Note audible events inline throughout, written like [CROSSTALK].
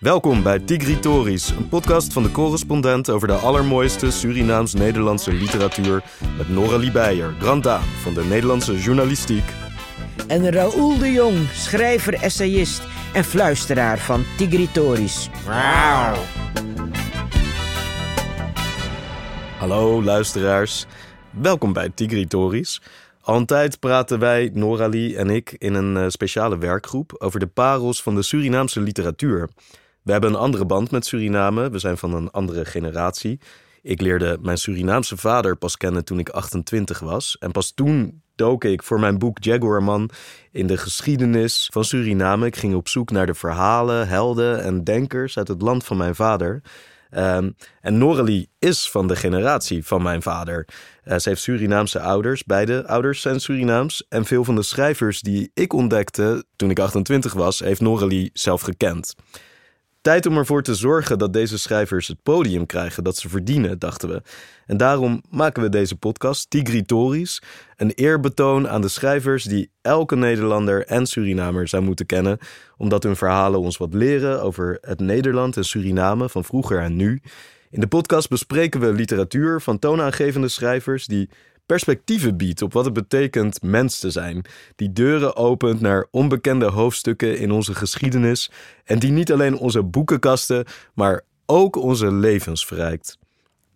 Welkom bij Tigritoris, een podcast van de correspondent over de allermooiste Surinaams-Nederlandse literatuur met Noralie Beijer, Grand Dame van de Nederlandse journalistiek. En Raoul de Jong, schrijver, essayist en fluisteraar van Tigritoris. Hallo luisteraars, welkom bij Tigritoris. Al een tijd praten wij, Noralie en ik, in een eh, speciale werkgroep over de parels van de Surinaamse literatuur. We hebben een andere band met Suriname, we zijn van een andere generatie. Ik leerde mijn Surinaamse vader pas kennen toen ik 28 was. En pas toen dook ik voor mijn boek Jaguarman in de geschiedenis van Suriname. Ik ging op zoek naar de verhalen, helden en denkers uit het land van mijn vader. Um, en Noralie is van de generatie van mijn vader. Uh, ze heeft Surinaamse ouders, beide ouders zijn Surinaams. En veel van de schrijvers die ik ontdekte toen ik 28 was, heeft Noralie zelf gekend. Tijd om ervoor te zorgen dat deze schrijvers het podium krijgen dat ze verdienen, dachten we. En daarom maken we deze podcast, Tigritoris, een eerbetoon aan de schrijvers die elke Nederlander en Surinamer zou moeten kennen, omdat hun verhalen ons wat leren over het Nederland en Suriname van vroeger en nu. In de podcast bespreken we literatuur van toonaangevende schrijvers die perspectieven biedt op wat het betekent mens te zijn. Die deuren opent naar onbekende hoofdstukken in onze geschiedenis en die niet alleen onze boekenkasten, maar ook onze levens verrijkt.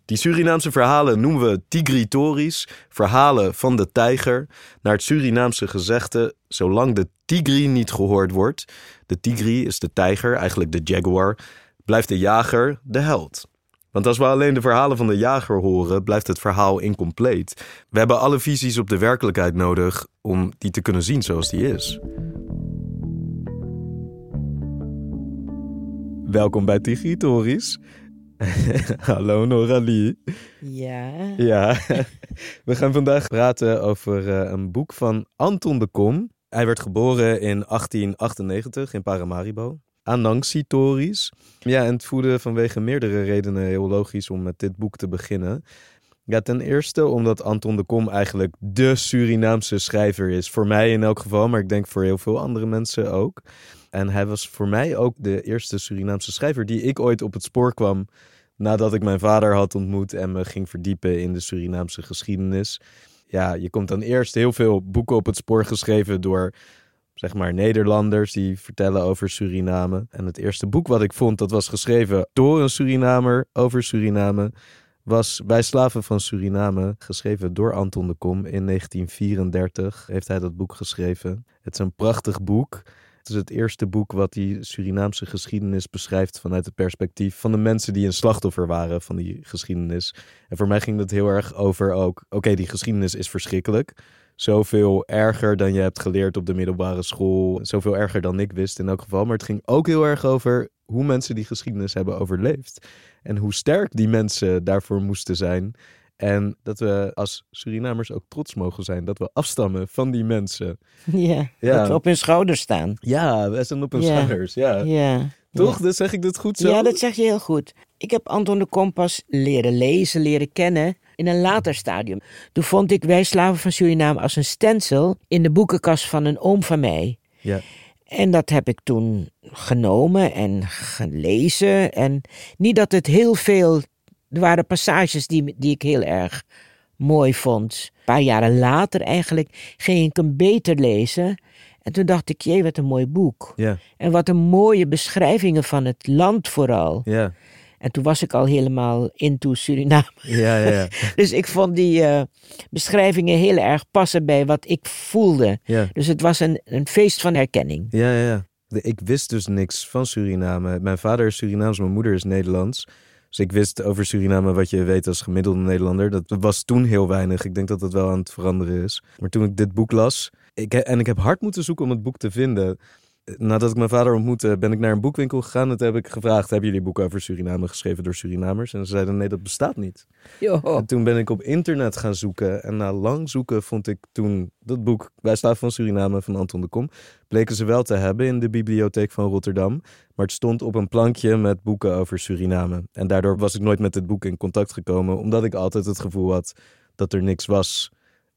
Die Surinaamse verhalen noemen we tigritories, verhalen van de tijger, naar het Surinaamse gezegde: zolang de tigri niet gehoord wordt, de tigri is de tijger, eigenlijk de jaguar, blijft de jager de held. Want als we alleen de verhalen van de jager horen, blijft het verhaal incompleet. We hebben alle visies op de werkelijkheid nodig om die te kunnen zien zoals die is. Welkom bij Tigitoris. [LAUGHS] Hallo Noralie. Ja. Ja, [LAUGHS] we gaan vandaag praten over uh, een boek van Anton de Kom. Hij werd geboren in 1898 in Paramaribo. Anansi-tories. Ja, en het voelde vanwege meerdere redenen heel logisch om met dit boek te beginnen. Ja, ten eerste omdat Anton de Kom eigenlijk de Surinaamse schrijver is. Voor mij in elk geval, maar ik denk voor heel veel andere mensen ook. En hij was voor mij ook de eerste Surinaamse schrijver die ik ooit op het spoor kwam nadat ik mijn vader had ontmoet en me ging verdiepen in de Surinaamse geschiedenis. Ja, je komt dan eerst heel veel boeken op het spoor geschreven door zeg maar Nederlanders die vertellen over Suriname. En het eerste boek wat ik vond, dat was geschreven door een Surinamer over Suriname, was Bij Slaven van Suriname, geschreven door Anton de Kom. In 1934 heeft hij dat boek geschreven. Het is een prachtig boek. Het is het eerste boek wat die Surinaamse geschiedenis beschrijft vanuit het perspectief van de mensen die een slachtoffer waren van die geschiedenis. En voor mij ging het heel erg over ook, oké, die geschiedenis is verschrikkelijk zoveel erger dan je hebt geleerd op de middelbare school. Zoveel erger dan ik wist in elk geval. Maar het ging ook heel erg over hoe mensen die geschiedenis hebben overleefd. En hoe sterk die mensen daarvoor moesten zijn. En dat we als Surinamers ook trots mogen zijn dat we afstammen van die mensen. [LAUGHS] Ja, ja. dat we op hun schouders staan. Ja, we zijn op hun schouders. Ja. ja. Toch? Ja. zeg ik dat goed zo? Ja, dat zeg je heel goed. Ik heb Anton de Kompas leren lezen, leren kennen in een later stadium. Toen vond ik Wij Slaven van Suriname als een stencil in de boekenkast van een oom van mij. Ja. En dat heb ik toen genomen en gelezen. En niet dat het heel veel. Er waren passages die, die ik heel erg mooi vond. Een paar jaren later eigenlijk ging ik hem beter lezen. En toen dacht ik, jee, wat een mooi boek. Ja. En wat een mooie beschrijvingen van het land vooral. Ja. En toen was ik al helemaal into Suriname. Ja, ja, ja. [LAUGHS] dus ik vond die uh, beschrijvingen heel erg passen bij wat ik voelde. Ja. Dus het was een, een feest van herkenning. Ja, ja, ja. Ik wist dus niks van Suriname. Mijn vader is Surinaams, mijn moeder is Nederlands. Dus ik wist over Suriname wat je weet als gemiddelde Nederlander. Dat was toen heel weinig. Ik denk dat dat wel aan het veranderen is. Maar toen ik dit boek las, ik, en ik heb hard moeten zoeken om het boek te vinden nadat ik mijn vader ontmoette, ben ik naar een boekwinkel gegaan. En toen heb ik gevraagd, hebben jullie boeken over Suriname geschreven door Surinamers? En ze zeiden, nee, dat bestaat niet. En toen ben ik op internet gaan zoeken. En na lang zoeken vond ik toen dat boek, Wij Slaven van Suriname, van Anton de Kom. Bleken ze wel te hebben in de bibliotheek van Rotterdam. Maar het stond op een plankje met boeken over Suriname. En daardoor was ik nooit met het boek in contact gekomen. Omdat ik altijd het gevoel had dat er niks was.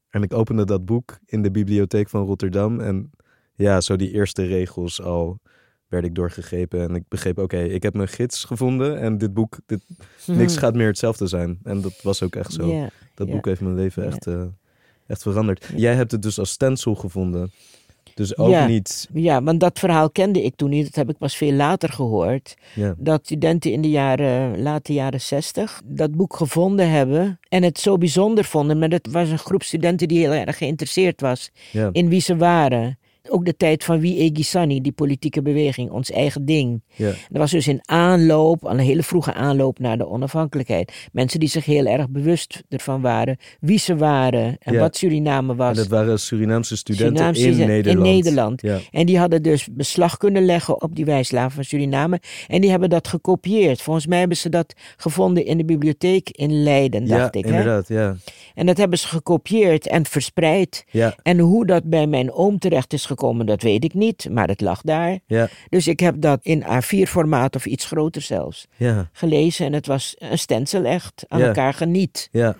En ik opende dat boek in de bibliotheek van Rotterdam en ja, zo die eerste regels al werd ik doorgegrepen. En ik begreep, oké, ik heb mijn gids gevonden en dit boek, dit, [LAUGHS] niks gaat meer hetzelfde zijn. En dat was ook echt zo. Dat boek heeft mijn leven echt, eh, echt veranderd. Jij hebt het dus als stencil gevonden. Dus ook Ja. niet... Ja, want dat verhaal kende ik toen niet. Dat heb ik pas veel later gehoord. Ja, Dat studenten in de jaren, late jaren zestig dat boek gevonden hebben. En het zo bijzonder vonden. Maar het was een groep studenten die heel erg geïnteresseerd was ja, in wie ze waren. Ook de tijd van Wie Egisani, die politieke beweging, ons eigen ding. ja, Dat was dus in aanloop, een hele vroege aanloop naar de onafhankelijkheid. Mensen die zich heel erg bewust ervan waren wie ze waren en Ja. wat Suriname En was. dat waren Surinaamse studenten Surinaamse in studenten Nederland. in Nederland. Ja, En die hadden dus beslag kunnen leggen op die wijslaven van Suriname. En die hebben dat gekopieerd. Volgens mij hebben ze dat gevonden in de bibliotheek in Leiden, dacht ik. Hè? inderdaad. Ja, En dat hebben ze gekopieerd en verspreid. ja, En hoe dat bij mijn oom terecht is gekomen, dat weet ik niet. Maar het lag daar. ja, Dus ik heb dat in A4-formaat of iets groter zelfs ja. gelezen. En het was een stencil echt. Aan Ja. elkaar geniet. Ja.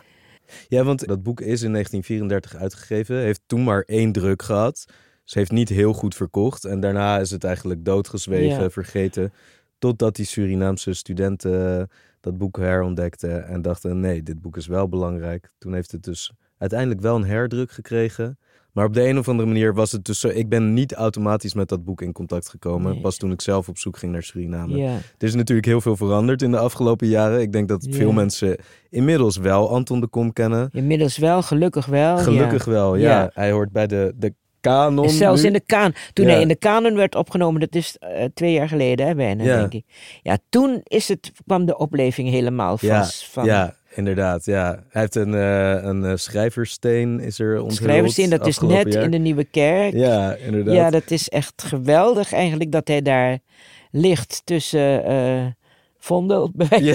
ja, want dat boek is in 1934 uitgegeven. Heeft toen maar één druk gehad. Ze heeft niet heel goed verkocht. En daarna is het eigenlijk doodgezwegen, vergeten. Totdat die Surinaamse studenten dat boek herontdekten. En dachten, nee, dit boek is wel belangrijk. Toen heeft het dus uiteindelijk wel een herdruk gekregen. Maar op de een of andere manier was het dus zo... Ik ben niet automatisch met dat boek in contact gekomen. Nee. Pas toen ik zelf op zoek ging naar Suriname. Er is natuurlijk heel veel veranderd in de afgelopen jaren. Ik denk dat veel mensen inmiddels wel Anton de Kom kennen. Inmiddels wel, gelukkig wel. Gelukkig ja. wel, ja. Ja. Hij hoort bij de, de kanon Zelfs nu. in de kaan. Toen Ja. hij in de kanon werd opgenomen, dat is eh, twee jaar geleden hè, bijna, denk ik. Ja, toen is het, kwam de opleving helemaal vast. Van ja, inderdaad, ja. Hij heeft een, eh, een eh, schrijversteen, is er onthuld. Schrijverszin, dat is net jaar. in de Nieuwe Kerk. Ja, inderdaad. Ja, dat is echt geweldig eigenlijk dat hij daar ligt tussen eh Vondel. bij wijze-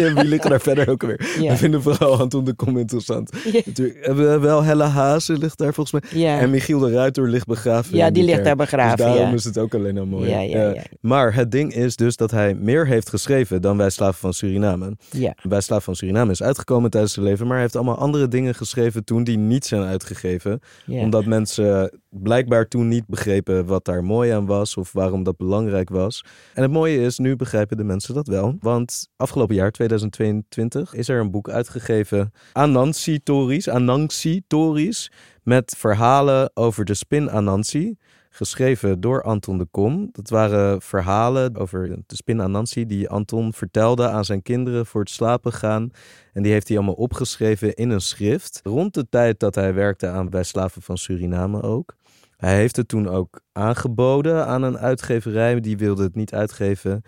Ja, [LAUGHS] liggen daar verder ook weer? Ja. We vinden vooral Anton de Kom interessant. Ja. Natuurlijk, hebben we wel Helle Hazen ligt daar volgens mij. Ja. En Michiel de Ruiter ligt begraven. Ja, die ligt daar begraven, Dus daarom is het ook alleen al mooi. Ja. Maar het ding is dus dat hij meer heeft geschreven dan Wij Slaven van Suriname. ja. Wij Slaven van Suriname is uitgekomen tijdens zijn leven, maar hij heeft allemaal andere dingen geschreven toen die niet zijn uitgegeven. Omdat mensen blijkbaar toen niet begrepen wat daar mooi aan was of waarom dat belangrijk was. En het mooie is, nu begrijpen de mensen dat wel. Want afgelopen jaar, 2022, is er een boek uitgegeven, Anansi Tories, Anansi Tories, met verhalen over de spin Anansi. Geschreven door Anton de Kom. Dat waren verhalen over de spin Anansi die Anton vertelde aan zijn kinderen voor het slapen gaan. En die heeft hij allemaal opgeschreven in een schrift. Rond de tijd dat hij werkte aan Bij Slaven van Suriname ook. Hij heeft het toen ook aangeboden aan een uitgeverij. Die wilde het niet uitgeven.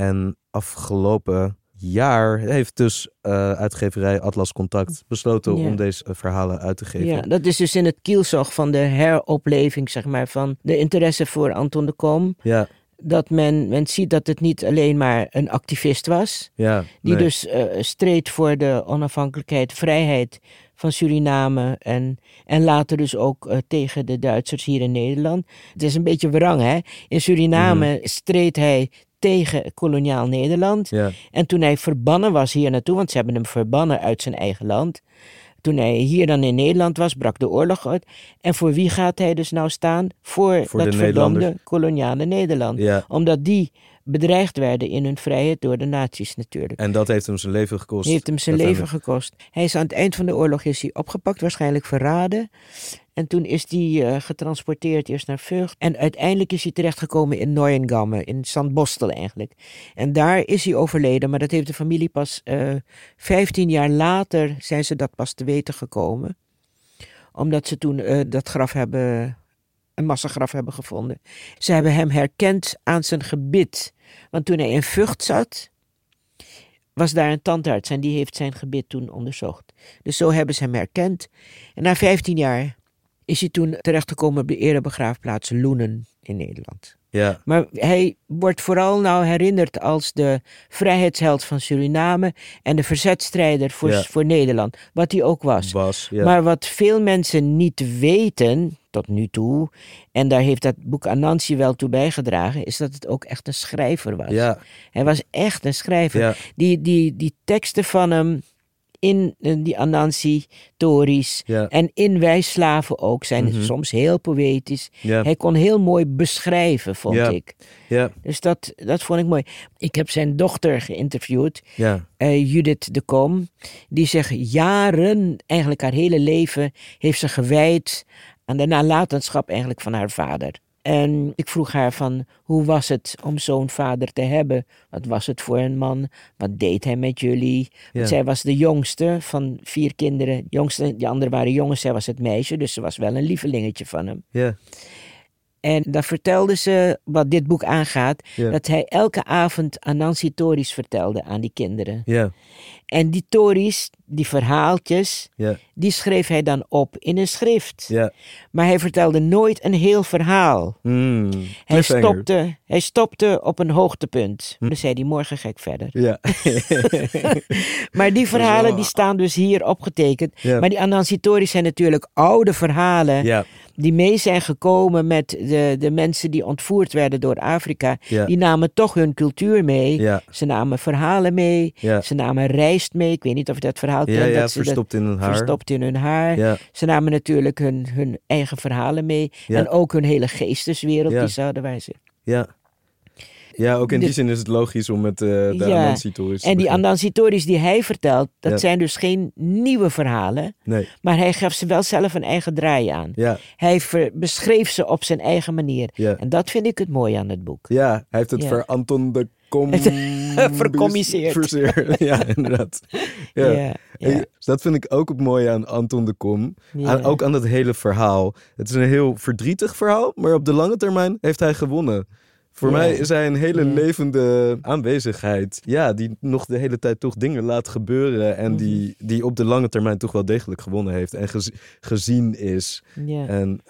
En afgelopen jaar heeft dus eh, uitgeverij Atlas Contact besloten Ja. om deze verhalen uit te geven. Ja, dat is dus in het kielzog van de heropleving, zeg maar, van de interesse voor Anton de Kom. ja, Dat men, men ziet dat het niet alleen maar een activist was, ja, die nee. dus eh, streed voor de onafhankelijkheid, vrijheid van Suriname en, en later dus ook eh, tegen de Duitsers hier in Nederland. Het is een beetje wrang, hè? In Suriname Mhm. streed hij tegen koloniaal Nederland. Ja, En toen hij verbannen was hier naartoe, want ze hebben hem verbannen uit zijn eigen land. Toen hij hier dan in Nederland was, brak de oorlog uit. En voor wie gaat hij dus nou staan? Voor, Voor dat verdomde koloniale Nederland. ja. Omdat die bedreigd werden in hun vrijheid door de nazi's natuurlijk. En dat heeft hem zijn leven gekost. Heeft hem zijn leven gekost. Hij is aan het eind van de oorlog is hij opgepakt, waarschijnlijk verraden. En toen is hij eh, getransporteerd eerst naar Vught. En uiteindelijk is hij terechtgekomen in Neuengamme, in Sandbostel eigenlijk. En daar is hij overleden, maar dat heeft de familie pas eh 15 jaar later zijn ze dat pas te weten gekomen. Omdat ze toen eh, dat graf hebben, een massagraf hebben gevonden. Ze hebben hem herkend aan zijn gebit. Want toen hij in Vught zat, was daar een tandarts en die heeft zijn gebit toen onderzocht. Dus zo hebben ze hem herkend. En na 15 jaar is hij toen terechtgekomen op de erebegraafplaats Loenen in Nederland. Ja, Maar hij wordt vooral nou herinnerd als de vrijheidsheld van Suriname en de verzetstrijder voor, Ja. voor Nederland, wat hij ook was. was. Ja. Maar wat veel mensen niet weten, tot nu toe, en daar heeft dat boek Anansi wel toe bijgedragen, is dat het ook echt een schrijver was. ja, Hij was echt een schrijver. ja, Die, die, die teksten van hem, in eh, die Anansi-tories. Ja. En in Wij Slaven ook zijn Mhm. soms heel poëtisch. Ja. Hij kon heel mooi beschrijven, vond Ja. ik. Ja. Dus dat, dat vond ik mooi. Ik heb zijn dochter geïnterviewd, Ja. eh, Judith de Kom. Die zegt jaren, eigenlijk haar hele leven, heeft ze gewijd aan de nalatenschap eigenlijk van haar vader. En ik vroeg haar van, hoe was het om zo'n vader te hebben? Wat was het voor een man? Wat deed hij met jullie? Ja. Want zij was de jongste van vier kinderen. De jongste, die anderen waren jongens, zij was het meisje. Dus ze was wel een lievelingetje van hem. Ja. En daar vertelde ze, wat dit boek aangaat, dat hij elke avond Anansi Tories vertelde aan die kinderen. Ja. En die Tories, die verhaaltjes, die schreef hij dan op in een schrift. Ja. Maar hij vertelde nooit een heel verhaal. Mm. Hij stopte, hij stopte op een hoogtepunt. Dan zei hij, morgen ga ik verder. Ja. [LAUGHS] Maar die verhalen die staan dus hier opgetekend. Maar die Anansi Tories zijn natuurlijk oude verhalen ja. Die mee zijn gekomen met de, de mensen die ontvoerd werden door Afrika. Ja. Die namen toch hun cultuur mee. Ja. Ze namen verhalen mee. Ja. Ze namen rijst mee. Ik weet niet of je dat verhaal kent. Dat ze dat verstopt in hun haar. verstopt in hun haar. Ja. Ze namen natuurlijk hun, hun eigen verhalen mee. En ook hun hele geesteswereld die ze hadden wijzen. Ja. Ja, ook in die zin is het logisch om met eh, de Ja. En die beginnen. Anansi-tories die hij vertelt, dat Ja. zijn dus geen nieuwe verhalen. Nee. Maar hij gaf ze wel zelf een eigen draai aan. Ja. Hij ver- beschreef ze op zijn eigen manier. Ja. En dat vind ik het mooie aan het boek. Ja, hij heeft het voor Anton de Kom... Vercommiseerd. Ja, inderdaad. Ja. Ja, ja. En dat vind ik ook het mooie aan Anton de Kom. Ja. Aan, ook aan dat hele verhaal. Het is een heel verdrietig verhaal, maar op de lange termijn heeft hij gewonnen. Voor mij is hij een hele levende aanwezigheid. Ja, die nog de hele tijd toch dingen laat gebeuren. En Mhm. die, die op de lange termijn toch wel degelijk gewonnen heeft. En gez- gezien is. En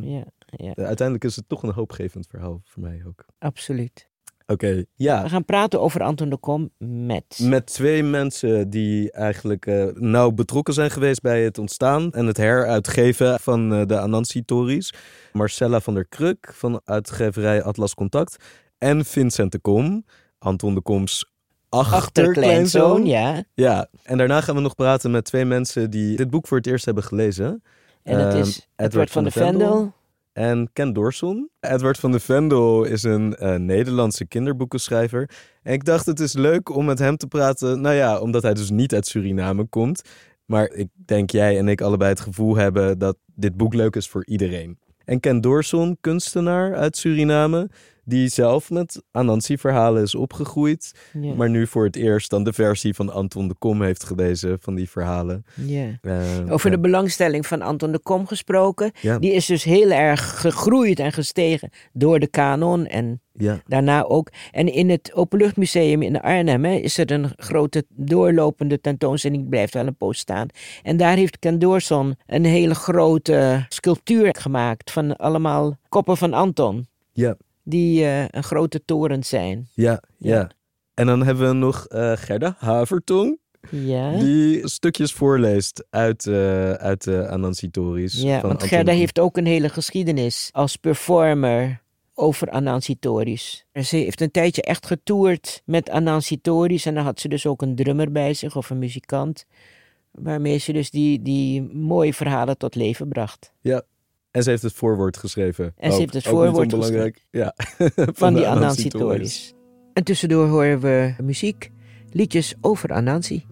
ja, ja, uiteindelijk is het toch een hoopgevend verhaal voor mij ook. absoluut. Oké, ja. We gaan praten over Anton de Kom met... Met twee mensen die eigenlijk eh, nauw betrokken zijn geweest bij het ontstaan en het heruitgeven van eh, de Anansi-tories. Marcella van der Kruk van uitgeverij Atlas Contact. En Vincent de Kom, Anton de Koms achterkleinzoon. Ja. Ja, en daarna gaan we nog praten met twee mensen die dit boek voor het eerst hebben gelezen. En het Ehm, is Edward van de Vendel. En Ken Dorson. Edward van de Vendel is een eh, Nederlandse kinderboekenschrijver. En ik dacht het is leuk om met hem te praten. Nou ja, omdat hij dus niet uit Suriname komt. Maar ik denk jij en ik allebei het gevoel hebben dat dit boek leuk is voor iedereen. En Ken Dorson, kunstenaar uit Suriname, die zelf met Anansi-verhalen is opgegroeid. Maar nu voor het eerst dan de versie van Anton de Kom heeft gelezen van die verhalen. Eh, Over ja. de belangstelling van Anton de Kom gesproken. Ja. Die is dus heel erg gegroeid en gestegen door de kanon en Ja, daarna ook. En in het Openluchtmuseum in Arnhem hè, is er een grote doorlopende tentoonstelling. Die blijft wel een poos staan. En daar heeft Ken Doorson een hele grote sculptuur gemaakt van allemaal koppen van Anton. ja, Die eh, een grote toren zijn. ja, ja. Ja. En dan hebben we nog eh, Gerda Havertong. Ja, Die stukjes voorleest uit, eh, uit de Anansi-tories. ja van want Gerda heeft ook een hele geschiedenis als performer over Anansi Tories. Ze heeft een tijdje echt getoerd met Anansi Tories en dan had ze dus ook een drummer bij zich of een muzikant. Waarmee ze dus die, die mooie verhalen tot leven bracht. Ja. En ze heeft het voorwoord geschreven. En ze heeft het voorwoord onbelangrijk. Ja. [LAUGHS] Van, de die Anansi Anansi-tories. Tories. En tussendoor horen we muziek, liedjes over Anansi.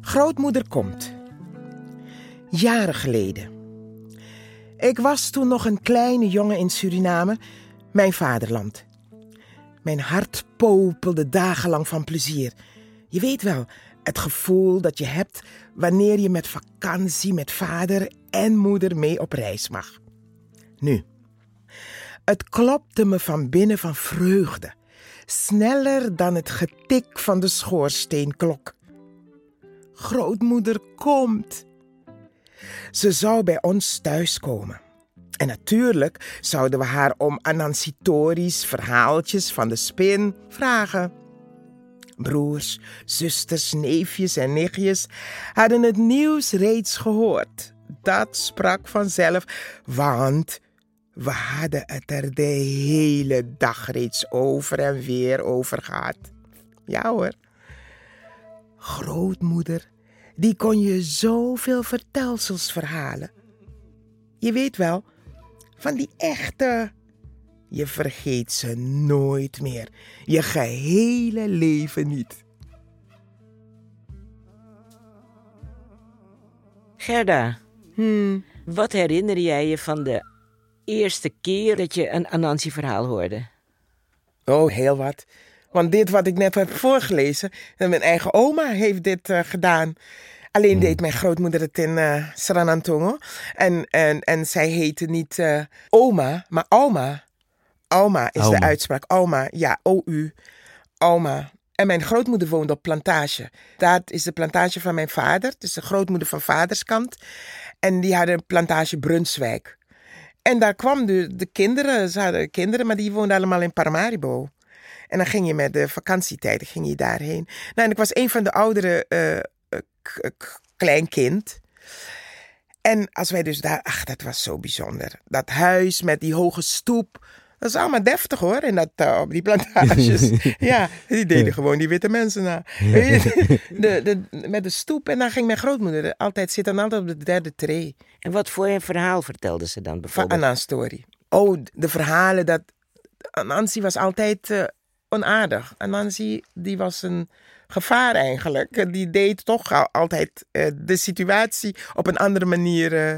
Grootmoeder komt. Jaren geleden. Ik was toen nog een kleine jongen in Suriname, mijn vaderland. Mijn hart popelde dagenlang van plezier. Je weet wel, het gevoel dat je hebt wanneer je met vakantie met vader en moeder mee op reis mag. Nu, het klopte me van binnen van vreugde, sneller dan het getik van de schoorsteenklok. Grootmoeder komt. Ze zou bij ons thuiskomen. En natuurlijk zouden we haar om Anansi Tories verhaaltjes van de spin vragen. Broers, zusters, neefjes en nichtjes hadden het nieuws reeds gehoord. Dat sprak vanzelf, want we hadden het er de hele dag reeds over en weer over gehad. Ja hoor. Grootmoeder, die kon je zoveel vertelsels verhalen. Je weet wel, van die echte. Je vergeet ze nooit meer. Je gehele leven niet. Gerda, Hmm. wat herinner jij je van de eerste keer dat je een Anansi-verhaal hoorde? Oh, heel wat. Want dit wat ik net heb voorgelezen, en mijn eigen oma heeft dit eh, gedaan. Alleen deed mijn grootmoeder het in uh, Sranantongo. En, en, en zij heette niet eh, oma, maar Alma. Alma is de uitspraak. Alma, ja, O-U. Alma. En mijn grootmoeder woonde op plantage. Dat is de plantage van mijn vader. Het is de grootmoeder van vaderskant. En die hadden een plantage Brunswijk. En daar kwam de, de kinderen, ze hadden kinderen, maar die woonden allemaal in Paramaribo. En dan ging je met de vakantietijden ging je daarheen. Nou, en ik was een van de oudere eh, eh, k- k- kleinkind. En als wij dus daar, ach, dat was zo bijzonder. Dat huis met die hoge stoep. Dat is allemaal deftig hoor, in dat, op die plantages. [LAUGHS] ja, die deden gewoon die witte mensen na. [LAUGHS] De, de, met de stoep en dan ging mijn grootmoeder altijd zitten, altijd op de derde tree. En wat voor een verhaal vertelde ze dan Van bijvoorbeeld? Anna Story. Oh, de verhalen dat. Anansi was altijd onaardig. Anansi, die was een gevaar eigenlijk. Die deed toch al- altijd eh, de situatie op een andere manier eh,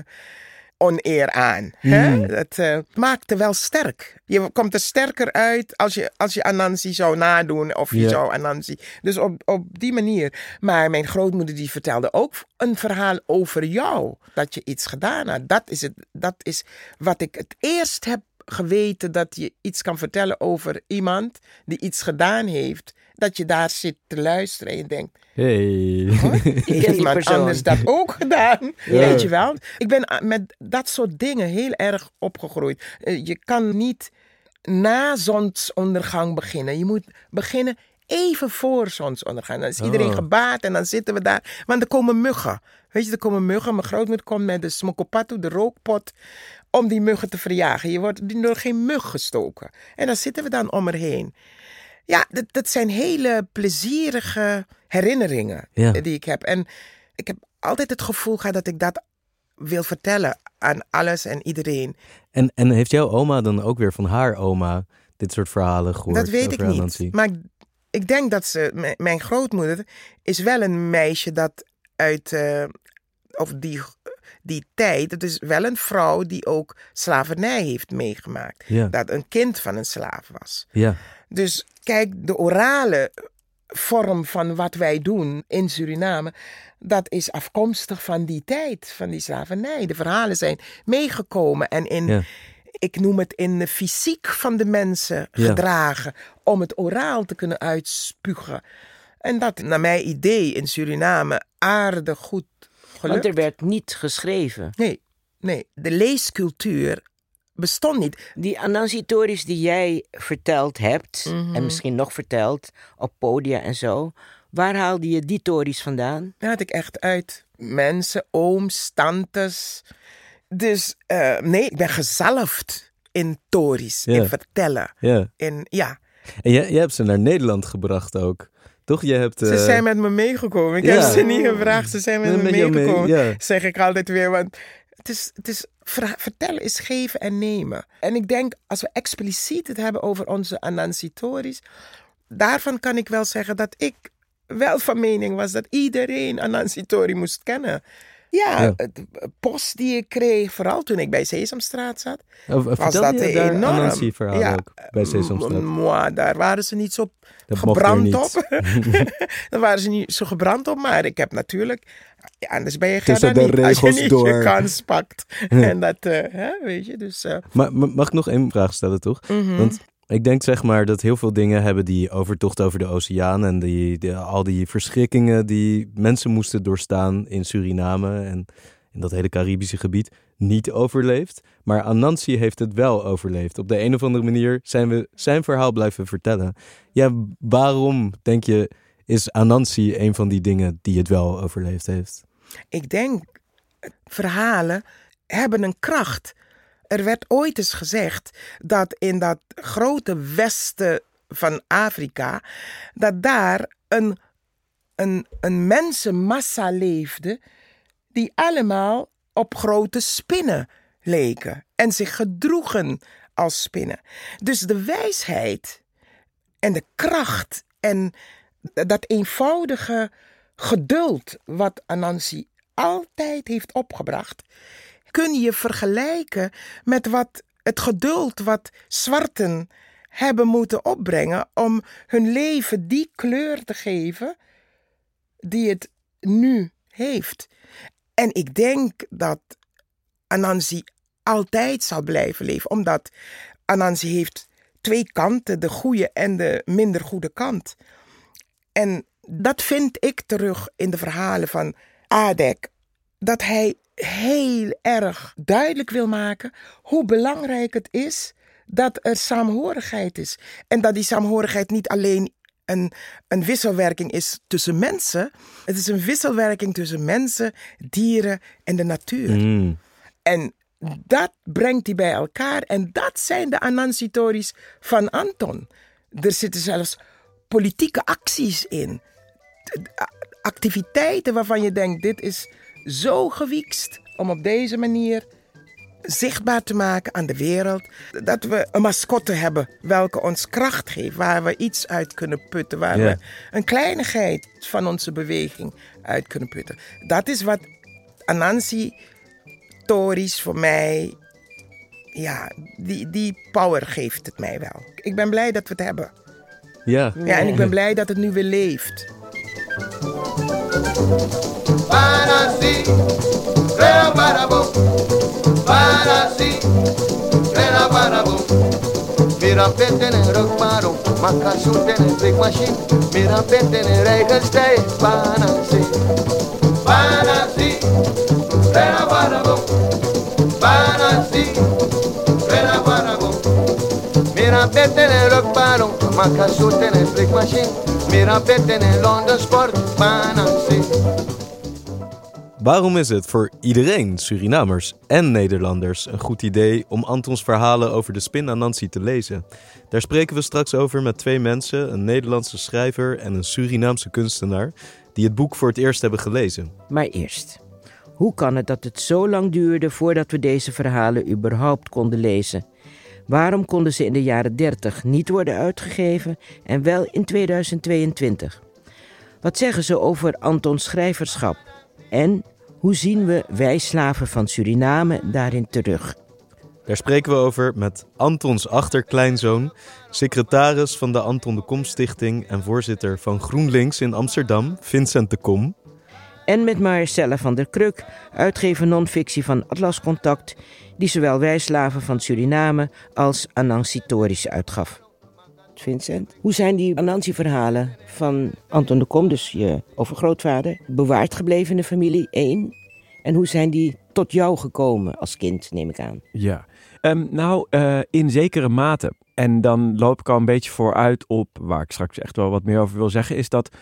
oneer aan. Hè? Dat eh, maakte wel sterk. Je komt er sterker uit als je, als je Anansi zou nadoen of je zou Anansi. Dus op, op die manier. Maar mijn grootmoeder die vertelde ook een verhaal over jou. Dat je iets gedaan had. Dat is, het, dat is wat ik het eerst heb geweten. Dat je iets kan vertellen over iemand die iets gedaan heeft. Dat je daar zit te luisteren en je denkt... Hey. [LAUGHS] Heeft die iemand persoon. anders dat ook gedaan? [LAUGHS] Ja. Weet je wel? Ik ben a- met dat soort dingen heel erg opgegroeid. Eh, Je kan niet na zonsondergang beginnen. Je moet beginnen even voor zonsondergang. Dan is iedereen Oh. gebaat en dan zitten we daar. Want er komen muggen. Weet je, er komen muggen. Mijn grootmoeder komt met de smokopatu, de rookpot, om die muggen te verjagen. Je wordt door geen mug gestoken. En dan zitten we dan om er heen. Ja, dat, dat zijn hele plezierige herinneringen Ja. die ik heb. En ik heb altijd het gevoel gehad dat ik dat wil vertellen aan alles en iedereen. En, en heeft jouw oma dan ook weer van haar oma dit soort verhalen gehoord? dat weet ik niet. Maar ik- denk dat ze, mijn grootmoeder is wel een meisje dat uit, eh, of die, die tijd, het is wel een vrouw die ook slavernij heeft meegemaakt. Ja. Dat een kind van een slaaf was. Ja. Dus kijk, de orale vorm van wat wij doen in Suriname, dat is afkomstig van die tijd, van die slavernij. De verhalen zijn meegekomen en in, Ja. ik noem het in de fysiek van de mensen Ja. gedragen, om het oraal te kunnen uitspugen. En dat, naar mijn idee, in Suriname aardig goed gelukt. Want er werd niet geschreven. Nee, nee, de leescultuur bestond niet. Die Anansi-tories die jij verteld hebt, Mhm. en misschien nog verteld, op podia en zo, waar haalde je die tories vandaan? Daar had ik echt uit mensen, ooms, tantes. Dus eh, nee, ik ben gezalfd in tories, Ja. in vertellen. ja. In, ja, En jij, jij hebt ze naar Nederland gebracht ook. Toch? Je hebt... ze eh, zijn met me meegekomen. Ik ja. heb ze niet gevraagd, ze zijn met me mee, meegekomen. ja. Zeg ik altijd weer, want het is, het is, vertellen is geven en nemen. En ik denk, als we expliciet het hebben over onze Anansi-tories, daarvan kan ik wel zeggen dat ik wel van mening was dat iedereen Anansi-tori moest kennen. Ja, Ja. het post die ik kreeg, vooral toen ik bij Sesamstraat zat, Of, was dat je daar enorm. Ja, ook bij Sesamstraat? Daar waren ze niet zo Dat gebrand niet. op. [LAUGHS] [LAUGHS] daar waren ze niet zo gebrand op, maar ik heb natuurlijk... anders ben je Tussen Gerda de niet als je niet door. je kans pakt. [LAUGHS] en dat, eh, hè, weet je, dus... eh, Maar, mag ik nog één vraag stellen, toch? mhm. Want ik denk zeg maar dat heel veel dingen hebben die overtocht over de oceaan en die, al die verschrikkingen die mensen moesten doorstaan in Suriname en in dat hele Caribische gebied niet overleefd. Maar Anansi heeft het wel overleefd. Op de een of andere manier zijn we zijn verhaal blijven vertellen. Ja, waarom denk je is Anansi een van die dingen die het wel overleefd heeft? Ik denk, verhalen hebben een kracht. Er werd ooit eens gezegd dat in dat grote westen van Afrika, dat daar een, een, een mensenmassa leefde die allemaal op grote spinnen leken en zich gedroegen als spinnen. Dus de wijsheid en de kracht en dat eenvoudige geduld wat Anansi altijd heeft opgebracht, kun je vergelijken met wat het geduld wat zwarten hebben moeten opbrengen om hun leven die kleur te geven die het nu heeft. En ik denk dat Anansi altijd zal blijven leven, omdat Anansi heeft twee kanten, de goede en de minder goede kant. En dat vind ik terug in de verhalen van Adek, dat hij heel erg duidelijk wil maken hoe belangrijk het is dat er saamhorigheid is. En dat die saamhorigheid niet alleen een, een wisselwerking is tussen mensen. Het is een wisselwerking tussen mensen, dieren en de natuur. Mm. En dat brengt hij bij elkaar. En dat zijn de Anansi-tories van Anton. Er zitten zelfs politieke acties in. Activiteiten waarvan je denkt, dit is zo gewiekst om op deze manier zichtbaar te maken aan de wereld. Dat we een mascotte hebben welke ons kracht geeft, waar we iets uit kunnen putten, waar we een kleinigheid van onze beweging uit kunnen putten. Dat is wat Anansi Tories voor mij, ja, die, die power geeft het mij wel. Ik ben blij dat we het hebben. Ja. Ja, en ik ben blij dat het nu weer leeft. Para si, rela para bo. Para si, rela para bo. Mira petene rock maro, makasutene big machine. Mira petene regal stay, Banasi, banasi, Para si, Banasi, para bo. Para si, rela para bo. Mira petene rock maro, makasutene big machine. Mira petene London sport. Waarom is het voor iedereen, Surinamers en Nederlanders, een goed idee om Antons verhalen over de spin Anansi te lezen? Daar spreken we straks over met twee mensen, een Nederlandse schrijver en een Surinaamse kunstenaar, die het boek voor het eerst hebben gelezen. Maar eerst, hoe kan het dat het zo lang duurde voordat we deze verhalen überhaupt konden lezen? Waarom konden ze in de jaren 30 niet worden uitgegeven en wel in 2022? Wat zeggen ze over Antons schrijverschap? En hoe zien we wij slaven van Suriname daarin terug? Daar spreken we over met Antons achterkleinzoon, secretaris van de Anton de Kom Stichting en voorzitter van GroenLinks in Amsterdam, Vincent de Kom. En met Marcella van der Kruk, uitgever non-fictie van Atlas Contact, die zowel wij slaven van Suriname als Anansi uitgaf. Vincent, hoe zijn die Anansi-verhalen van Anton de Kom, dus je overgrootvader, bewaard gebleven in de familie? Eén. En hoe zijn die tot jou gekomen als kind, neem ik aan? Ja, Ehm, nou, eh, in zekere mate. En dan loop ik al een beetje vooruit op waar ik straks echt wel wat meer over wil zeggen. Is dat,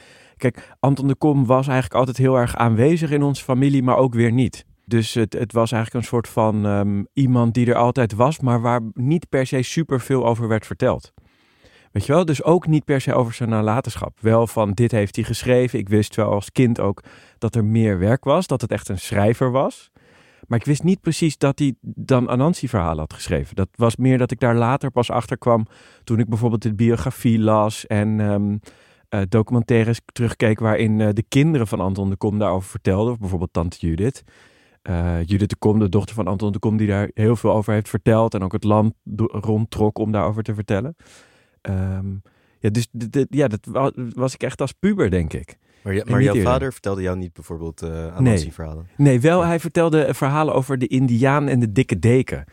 kijk, Anton de Kom was eigenlijk altijd heel erg aanwezig in onze familie, maar ook weer niet. Dus het, het was eigenlijk een soort van ehm, iemand die er altijd was, maar waar niet per se super veel over werd verteld. Weet je wel? Dus ook niet per se over zijn nalatenschap. Wel van dit heeft hij geschreven. Ik wist wel als kind ook dat er meer werk was, dat het echt een schrijver was. Maar ik wist niet precies dat hij dan Anansi-verhalen had geschreven. Dat was meer dat ik daar later pas achter kwam toen ik bijvoorbeeld de biografie las en ehm, eh, documentaires terugkeek waarin eh, de kinderen van Anton de Kom daarover vertelden. Of bijvoorbeeld tante Judith. Eh, Judith de Kom, de dochter van Anton de Kom, die daar heel veel over heeft verteld. En ook het land rondtrok om daarover te vertellen. Ehm, ja, dus ja, dat wa- was ik echt als puber, denk ik. Maar, maar jouw eerder. vader vertelde jou niet bijvoorbeeld eh Anansi-verhalen? Nee, wel, hij vertelde verhalen over de Indiaan en de dikke deken.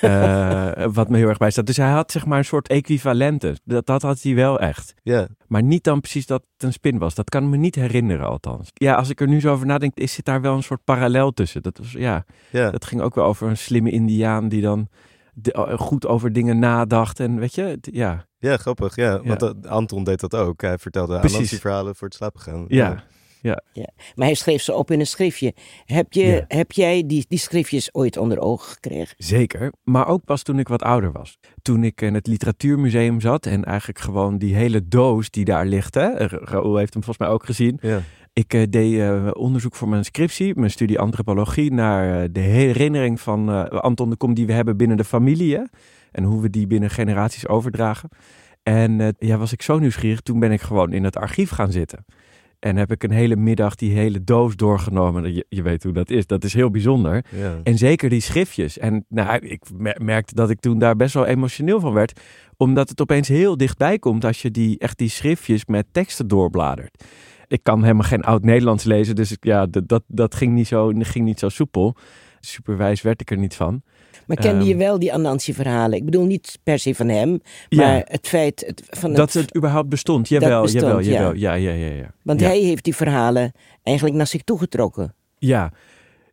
Eh, wat me heel erg bijstaat. Dus hij had zeg maar een soort equivalenten. Dat, dat had hij wel echt. Ja. Maar niet dan precies dat het een spin was. Dat kan ik me niet herinneren althans. Ja, als ik er nu zo over nadenk, is zit daar wel een soort parallel tussen. Dat, was, ja, ja. dat ging ook wel over een slimme Indiaan die dan de- goed over dingen nadacht. En weet je, ja. Ja, grappig. Ja, Ja. want eh, Anton deed dat ook. Hij vertelde Precies. Anansi-verhalen voor het slapen gaan. Ja, Maar hij schreef ze op in een schriftje. Heb, je, Ja. heb jij die, die schriftjes ooit onder ogen gekregen? zeker. Maar ook pas toen ik wat ouder was. Toen ik in het literatuurmuseum zat en eigenlijk gewoon die hele doos die daar ligt. Hè? Raoul heeft hem volgens mij ook gezien. Ja. Ik eh, deed eh, onderzoek voor mijn scriptie, mijn studie antropologie, naar eh, de herinnering van eh, Anton de Kom die we hebben binnen de familie. hè, En hoe we die binnen generaties overdragen. En eh, ja, was ik zo nieuwsgierig, toen ben ik gewoon in het archief gaan zitten. En heb ik een hele middag die hele doos doorgenomen. Je, je weet hoe dat is, dat is heel bijzonder. Ja. En zeker die schriftjes. En nou, ik mer- merkte dat ik toen daar best wel emotioneel van werd. Omdat het opeens heel dichtbij komt als je die, echt die schriftjes met teksten doorbladert. Ik kan helemaal geen oud-Nederlands lezen, dus ik, ja, dat, dat, dat ging, niet zo, ging niet zo soepel. Superwijs werd ik er niet van. Maar kende je Ehm. wel die Anansi-verhalen? Ik bedoel niet per se van hem, Ja. maar het feit het, van Dat het... überhaupt bestond, jawel, bestond, jawel, ja. jawel. Ja, ja, ja, ja. Want ja. hij heeft die verhalen eigenlijk naar zich toegetrokken. Ja,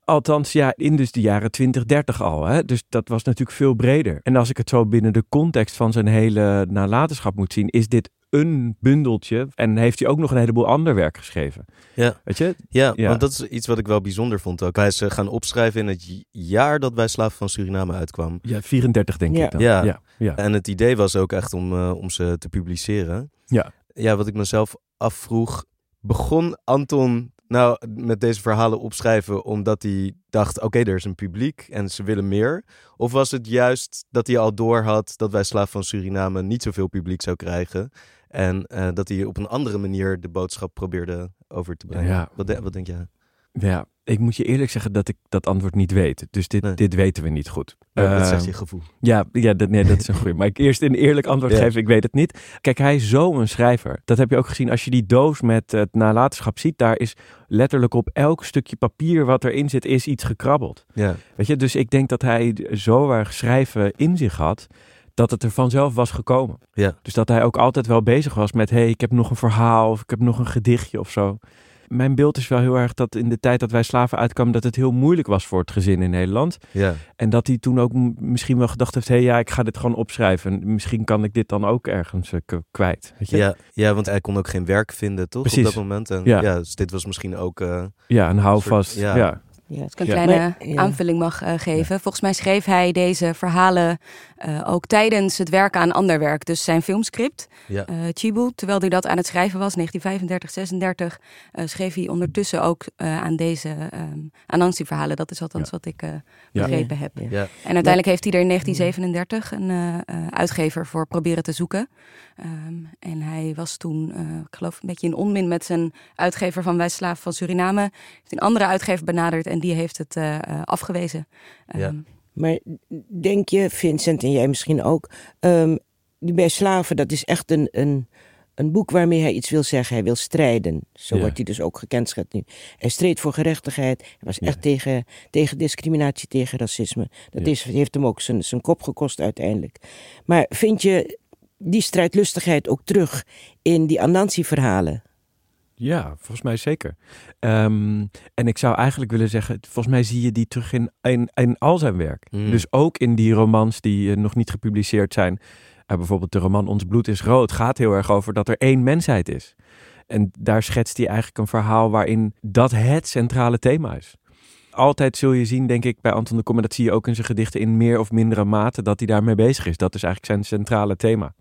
althans ja, in dus de jaren 20, 30 al. Hè? Dus dat was natuurlijk veel breder. En als ik het zo binnen de context van zijn hele nalatenschap moet zien, is dit een bundeltje. En heeft hij ook nog een heleboel ander werk geschreven. Ja. Weet je? Ja, Ja. want dat is iets wat ik wel bijzonder vond ook. Hij is eh, gaan opschrijven in het jaar dat bij Slaaf van Suriname uitkwam. Ja, 34 denk Ja. ik dan. Ja. ja, ja. En het idee was ook echt om, eh, om ze te publiceren. Ja. Ja, wat ik mezelf afvroeg, begon Anton nou met deze verhalen opschrijven omdat hij dacht, oké, er is een publiek en ze willen meer? Of was het juist dat hij al door had dat wij Slaaf van Suriname niet zoveel publiek zou krijgen? En eh, dat hij op een andere manier de boodschap probeerde over te brengen. Ja. Wat, de- wat denk jij? Ja, ik moet je eerlijk zeggen dat ik dat antwoord niet weet. Dus dit, Nee. dit weten we niet goed. wat Eh, zegt je gevoel? Ja, ja dat, nee, dat is een goeie. Maar ik eerst een eerlijk antwoord [LAUGHS] Ja. geven, ik weet het niet. Kijk, hij is zo'n schrijver. Dat heb je ook gezien als je die doos met het nalatenschap ziet. Daar is letterlijk op elk stukje papier wat erin zit, is iets gekrabbeld. Ja. Weet je, dus ik denk dat hij zo erg schrijven in zich had, dat het er vanzelf was gekomen. Ja. Dus dat hij ook altijd wel bezig was met, hé, hey, ik heb nog een verhaal of ik heb nog een gedichtje of zo. Mijn beeld is wel heel erg dat in de tijd dat wij slaven uitkwamen, dat het heel moeilijk was voor het gezin in Nederland. Ja. En dat hij toen ook misschien wel gedacht heeft, hé, hey, ja, ik ga dit gewoon opschrijven. En misschien kan ik dit dan ook ergens eh, kwijt. Weet je? Ja, ja, want hij kon ook geen werk vinden, toch? Precies. Op dat moment. En, Ja. ja. dus dit was misschien ook... eh, Ja, een houvast. soort- ja. ja. Ja. Als ik een Ja. kleine Maar- ja. aanvulling mag eh, geven. Volgens mij schreef hij deze verhalen eh, ook tijdens het werken aan ander werk. Dus zijn filmscript, Ja. eh Chibu, terwijl hij dat aan het schrijven was, 1935, 36, eh, schreef hij ondertussen ook eh, aan deze ehm Anansi-verhalen. Dat is althans Ja. wat ik eh, Ja. begrepen heb. Ja. ja. En uiteindelijk heeft hij er in 1937 een eh, eh, uitgever voor proberen te zoeken. Ehm, en hij was toen, eh, ik geloof, een beetje in onmin met zijn uitgever van Wij van Suriname. Heeft een andere uitgever benaderd en die heeft het eh, eh, afgewezen. Ja. Ehm, Maar denk je, Vincent en jij misschien ook, ehm, die bij slaven, dat is echt een, een, een boek waarmee hij iets wil zeggen. Hij wil strijden. Zo Ja. wordt hij dus ook gekendschet nu. Hij streed voor gerechtigheid. Hij was echt Ja. tegen, tegen discriminatie, tegen racisme. Dat Ja. is, heeft hem ook zijn, zijn kop gekost uiteindelijk. Maar vind je die strijdlustigheid ook terug in die Anansi-verhalen? Ja, volgens mij zeker. Ehm, en ik zou eigenlijk willen zeggen, volgens mij zie je die terug in, in, in al zijn werk. Mm. Dus ook in die romans die eh, nog niet gepubliceerd zijn. Eh, bijvoorbeeld de roman Ons bloed is rood gaat heel erg over dat er één mensheid is. En daar schetst hij eigenlijk een verhaal waarin dat het centrale thema is. Altijd zul je zien, denk ik, bij Anton de Kom, en dat zie je ook in zijn gedichten in meer of mindere mate, dat hij daarmee bezig is. Dat is eigenlijk zijn centrale thema.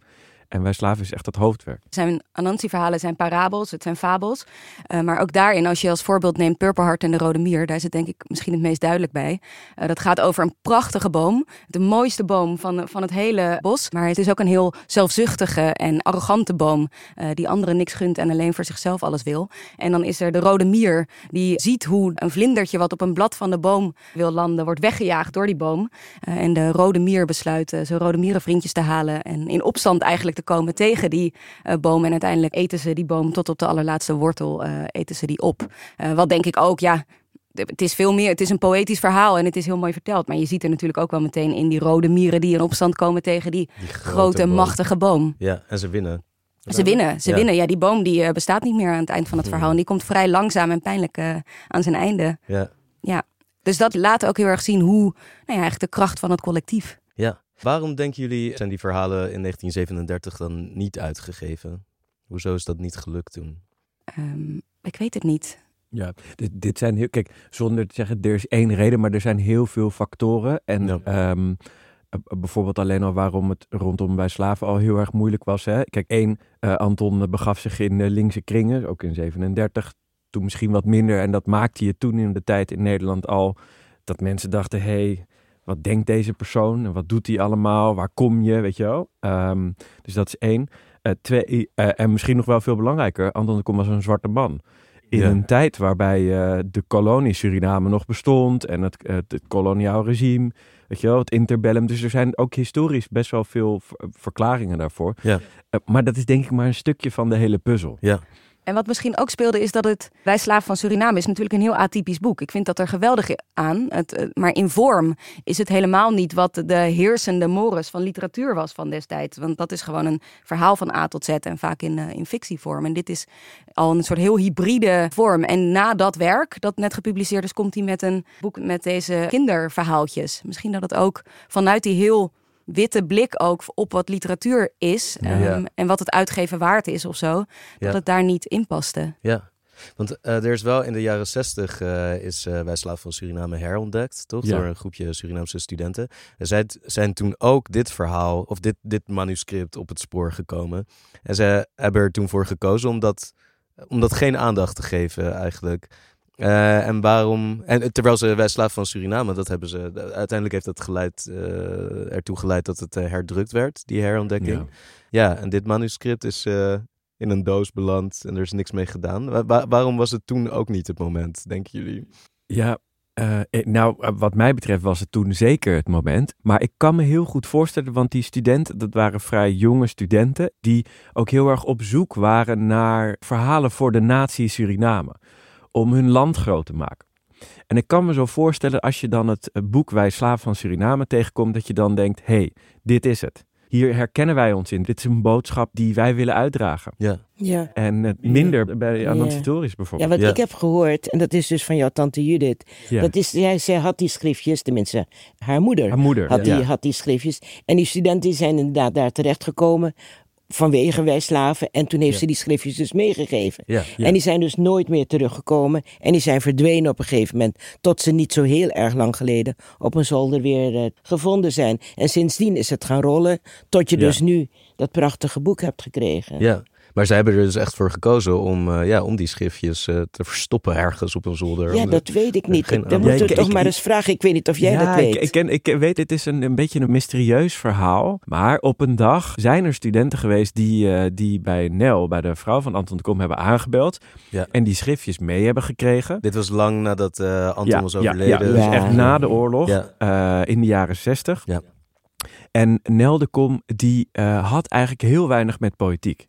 En Wij Slaven is echt het hoofdwerk. Zijn Anansi-verhalen zijn parabels, het zijn fabels. Eh, maar ook daarin, als je als voorbeeld neemt Purper Heart en de Rode Mier, daar zit denk ik misschien het meest duidelijk bij. Eh, dat gaat over een prachtige boom, de mooiste boom van, van het hele bos. Maar het is ook een heel zelfzuchtige en arrogante boom, eh, die anderen niks gunt en alleen voor zichzelf alles wil. En dan is er de Rode Mier, die ziet hoe een vlindertje wat op een blad van de boom wil landen, wordt weggejaagd door die boom. En de Rode Mier besluit zijn Rode Mierenvriendjes te halen en in opstand eigenlijk te komen tegen die eh, boom. En uiteindelijk eten ze die boom tot op de allerlaatste wortel, eh, eten ze die op. Eh, wat denk ik ook, ja, het is veel meer, het is een poëtisch verhaal en het is heel mooi verteld. Maar je ziet er natuurlijk ook wel meteen in die rode mieren die in opstand komen tegen die, Die grote, boom. machtige boom. Ja, en ze winnen. Ze winnen, ze Ja. winnen. Ja, die boom die bestaat niet meer aan het eind van het verhaal. En die komt vrij langzaam en pijnlijk aan zijn einde. Ja. Ja. Dus dat laat ook heel erg zien hoe, nou ja, eigenlijk de kracht van het collectief. Ja. Waarom denken jullie zijn die verhalen in 1937 dan niet uitgegeven? Hoezo is dat niet gelukt toen? Ehm, ik weet het niet. Ja, dit, dit zijn heel. Kijk, zonder te zeggen, er is één reden, maar er zijn heel veel factoren. En Ja. ehm, eh, bijvoorbeeld alleen al waarom het rondom bij slaven al heel erg moeilijk was. Hè? Kijk, één, eh, Anton eh, begaf zich in eh, linkse kringen, ook in 37. Toen misschien wat minder. En dat maakte je toen in de tijd in Nederland al. Dat mensen dachten, hé, hey, wat denkt deze persoon? En wat doet hij allemaal? Waar kom je? Weet je wel? Ehm, dus dat is één. Eh, twee, eh, en misschien nog wel veel belangrijker, Anton de Kom was een zwarte man. In Ja. een tijd waarbij eh, de kolonie Suriname nog bestond en het, het, het koloniaal regime, weet je wel, het interbellum. Dus er zijn ook historisch best wel veel ver- verklaringen daarvoor. Ja. Maar dat is denk ik maar een stukje van de hele puzzel. Ja, En wat misschien ook speelde is dat het Wij Slaaf van Suriname is natuurlijk een heel atypisch boek. Ik vind dat er geweldig aan. Het, eh, maar in vorm is het helemaal niet wat de heersende mores van literatuur was van destijds. Want dat is gewoon een verhaal van A tot Z en vaak in, eh, in fictievorm. En dit is al een soort heel hybride vorm. En na dat werk, dat net gepubliceerd is, komt hij met een boek met deze kinderverhaaltjes. Misschien dat het ook vanuit die heel witte blik ook op wat literatuur is. Ja. ehm, en wat het uitgeven waard is of zo. Dat Ja. het daar niet in paste. ja. Want eh, er is wel in de jaren 60 eh, is eh Wij Slaaf van Suriname herontdekt, toch? Ja. Door een groepje Surinaamse studenten. En zij zijn toen ook dit verhaal, of dit, dit manuscript op het spoor gekomen. En ze hebben er toen voor gekozen om dat, om dat geen aandacht te geven eigenlijk. Eh, en waarom? En terwijl ze Wij Slaaf van Suriname, dat hebben ze. Uiteindelijk heeft dat geleid, eh, ertoe geleid dat het eh, herdrukt werd, die herontdekking. Ja. Ja, en dit manuscript is eh, in een doos beland en er is niks mee gedaan. Wa- wa- waarom was het toen ook niet het moment, denken jullie? Ja, eh, eh, nou, eh, wat mij betreft was het toen zeker het moment. Maar ik kan me heel goed voorstellen, want die studenten, dat waren vrij jonge studenten, die ook heel erg op zoek waren naar verhalen voor de natie Suriname. Om hun land groot te maken. En ik kan me zo voorstellen, als je dan het eh, boek Wij Slaaf van Suriname tegenkomt, dat je dan denkt, hé, hey, dit is het. Hier herkennen wij ons in. Dit is een boodschap die wij willen uitdragen. Ja, Ja. En minder bij Anansitorisch Ja, bijvoorbeeld. wat Ja. ik heb gehoord, en dat is dus van jouw tante Judith. Ja. Dat is, zij, zij had die schriftjes, tenminste haar moeder Haar moeder. had, ja. die, had die schriftjes. En die studenten zijn inderdaad daar terechtgekomen vanwege wij slaven. En toen heeft Ja. ze die schriftjes dus meegegeven. ja, Ja. En die zijn dus nooit meer teruggekomen. En die zijn verdwenen op een gegeven moment. Tot ze niet zo heel erg lang geleden op een zolder weer eh, gevonden zijn. En sindsdien is het gaan rollen. Tot je dus nu dat prachtige boek hebt gekregen. ja. Maar zij hebben er dus echt voor gekozen om, eh, ja, om die schriftjes eh, te verstoppen ergens op een zolder. Ja, dat weet ik niet. Geen Dan moeten we toch ik- maar eens vragen. Ik weet niet of jij ja, dat weet. Ik, ik, ken, ik weet, het is een, een beetje een mysterieus verhaal. Maar op een dag zijn er studenten geweest die, eh, die bij Nel, bij de vrouw van Anton de Kom, hebben aangebeld. Ja. En die schriftjes mee hebben gekregen. Dit was lang nadat eh, Anton was overleden. ja, dus Ja. echt na de oorlog, Ja. eh, in de jaren zestig. Ja. En Nel de Kom, die eh, had eigenlijk heel weinig met politiek.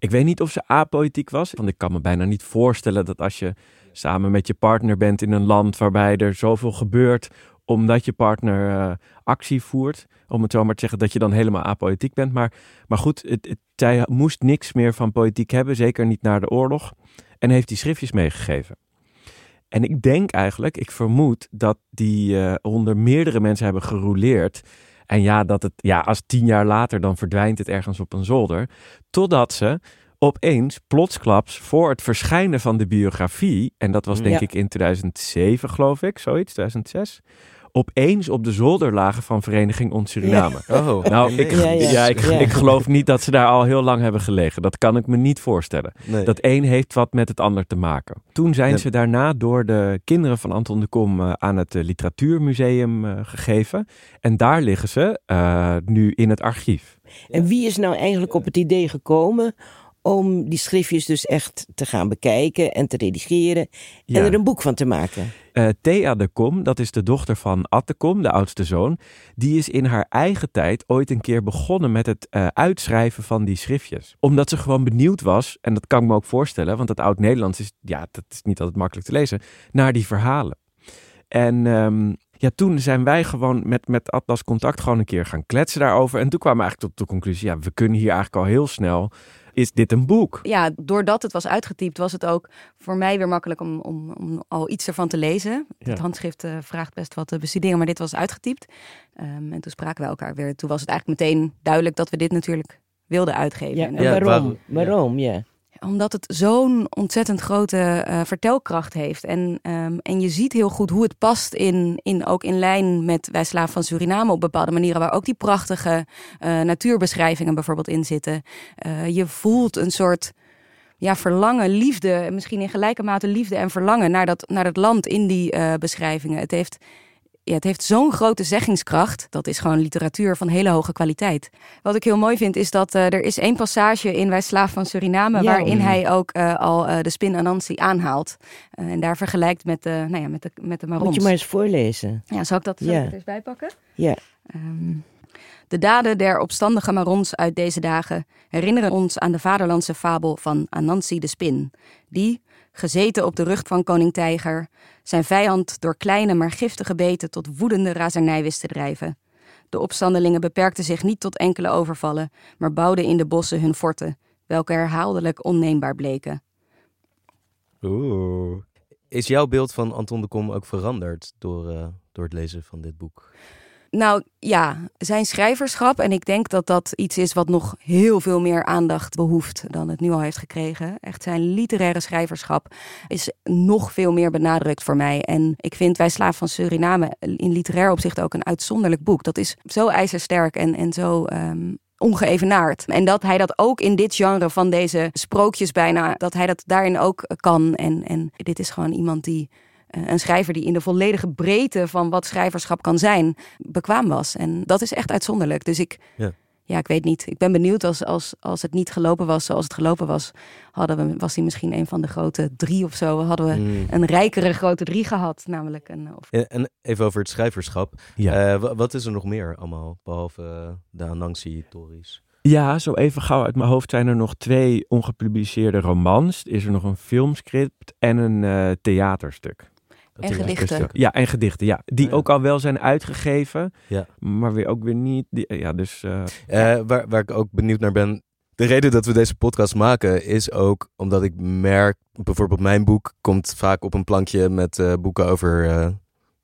Ik weet niet of ze apolitiek was, want ik kan me bijna niet voorstellen dat als je samen met je partner bent in een land waarbij er zoveel gebeurt, omdat je partner eh, actie voert, om het zo maar te zeggen, dat je dan helemaal apolitiek bent. Maar, maar goed, het, het- zij moest niks meer van politiek hebben, zeker niet na de oorlog, en heeft die schriftjes meegegeven. En ik denk eigenlijk, ik vermoed dat die eh, onder meerdere mensen hebben gerouleerd. En ja, dat het, ja, als tien jaar later, dan verdwijnt het ergens op een zolder. Totdat ze opeens, plotsklaps, voor het verschijnen van de biografie, en dat was Mm. denk Ja. ik in 2007, geloof ik, zoiets, 2006, opeens op de zolder lagen van Vereniging Ons Suriname. Oh, Nou, ik, Ja, ja, ja. ik, Ja. ik geloof niet dat ze daar al heel lang hebben gelegen. Dat kan ik me niet voorstellen. nee. Dat een heeft wat met het ander te maken. Toen zijn Ja. ze daarna door de kinderen van Anton de Kom eh, aan het eh, Literatuurmuseum eh, gegeven. En daar liggen ze eh, nu in het archief. En wie is nou eigenlijk op het idee gekomen om die schriftjes dus echt te gaan bekijken en te redigeren Ja. en er een boek van te maken? Eh, Thea de Kom, dat is de dochter van Ad de Kom, de oudste zoon. Die is in haar eigen tijd ooit een keer begonnen met het eh, uitschrijven van die schriftjes. Omdat ze gewoon benieuwd was, en dat kan ik me ook voorstellen, want het oud-Nederlands is, ja, dat is niet altijd makkelijk te lezen, naar die verhalen. En ehm, ja, toen zijn wij gewoon met, met Atlas Contact gewoon een keer gaan kletsen daarover. En toen kwamen we eigenlijk tot de conclusie, ja, we kunnen hier eigenlijk al heel snel is dit een boek. Ja, doordat het was uitgetypt, was het ook voor mij weer makkelijk om, om, om al iets ervan te lezen. Ja. Het handschrift eh, vraagt best wat te bestuderen, maar dit was uitgetypt. Ehm, en toen spraken we elkaar weer. Toen was het eigenlijk meteen duidelijk dat we dit natuurlijk wilden uitgeven. Ja, En Ja, waarom? waarom? Waarom, ja. Omdat het zo'n ontzettend grote eh, vertelkracht heeft. En, ehm, en je ziet heel goed hoe het past in, in, ook in lijn met Wij Slaven van Suriname op bepaalde manieren. Waar ook die prachtige eh, natuurbeschrijvingen bijvoorbeeld in zitten. Eh, je voelt een soort ja, verlangen, liefde. Misschien in gelijke mate liefde en verlangen naar dat, naar dat land in die beschrijvingen. Het heeft, ja, het heeft zo'n grote zeggingskracht. Dat is gewoon literatuur van hele hoge kwaliteit. Wat ik heel mooi vind is dat eh, er is één passage in Wij Slaaf van Suriname... Ja. waarin hij ook eh, al eh, de spin Anansi aanhaalt. En daar vergelijkt met de, nou ja, met de, met de marons. Moet je maar eens voorlezen. Ja, zal ik dat Ja. eens bijpakken? Ja. Ehm, de daden der opstandige marons uit deze dagen herinneren ons aan de vaderlandse fabel van Anansi de Spin, die, gezeten op de rug van koning Tijger, zijn vijand door kleine maar giftige beten tot woedende razernij wist te drijven. De opstandelingen beperkten zich niet tot enkele overvallen, maar bouwden in de bossen hun forten, welke herhaaldelijk onneembaar bleken. Oeh. Is jouw beeld van Anton de Kom ook veranderd door, eh, door het lezen van dit boek? Nou ja, zijn schrijverschap. En ik denk dat dat iets is wat nog heel veel meer aandacht behoeft dan het nu al heeft gekregen. Echt zijn literaire schrijverschap is nog veel meer benadrukt voor mij. En ik vind Wij Slaaf van Suriname in literair opzicht ook een uitzonderlijk boek. Dat is zo ijzersterk en, en zo. ehm, ongeëvenaard. En dat hij dat ook in dit genre van deze sprookjes bijna, dat hij dat daarin ook kan. En, en dit is gewoon iemand die, een schrijver die in de volledige breedte van wat schrijverschap kan zijn, bekwaam was. En dat is echt uitzonderlijk. Dus ik, Ja. ja, ik weet niet. Ik ben benieuwd als, als, als het niet gelopen was zoals het gelopen was, hadden we, was hij misschien een van de grote drie of zo. Hadden we Mm. een rijkere grote drie gehad, namelijk een. Of, En, en even over het schrijverschap. Ja. Eh, wa- wat is er nog meer allemaal, behalve eh, de Anansi-tories? Ja, zo even gauw uit mijn hoofd zijn er nog twee ongepubliceerde romans. Is er nog een filmscript en een eh, theaterstuk. En gedichten. Ja, en gedichten, ja. Die Oh ja. ook al wel zijn uitgegeven, Ja. maar weer ook weer niet. Die, ja, dus eh, Eh, waar, waar ik ook benieuwd naar ben. De reden dat we deze podcast maken is ook omdat ik merk, bijvoorbeeld mijn boek komt vaak op een plankje met eh, boeken over eh,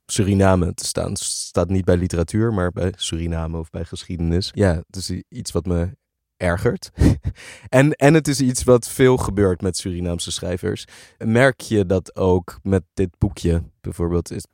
Suriname te staan. Het staat niet bij literatuur, maar bij Suriname of bij geschiedenis. Ja, i- iets wat me ergert. [LAUGHS] en, en het is iets wat veel gebeurt met Surinaamse schrijvers. Merk je dat ook met dit boekje bijvoorbeeld? Is,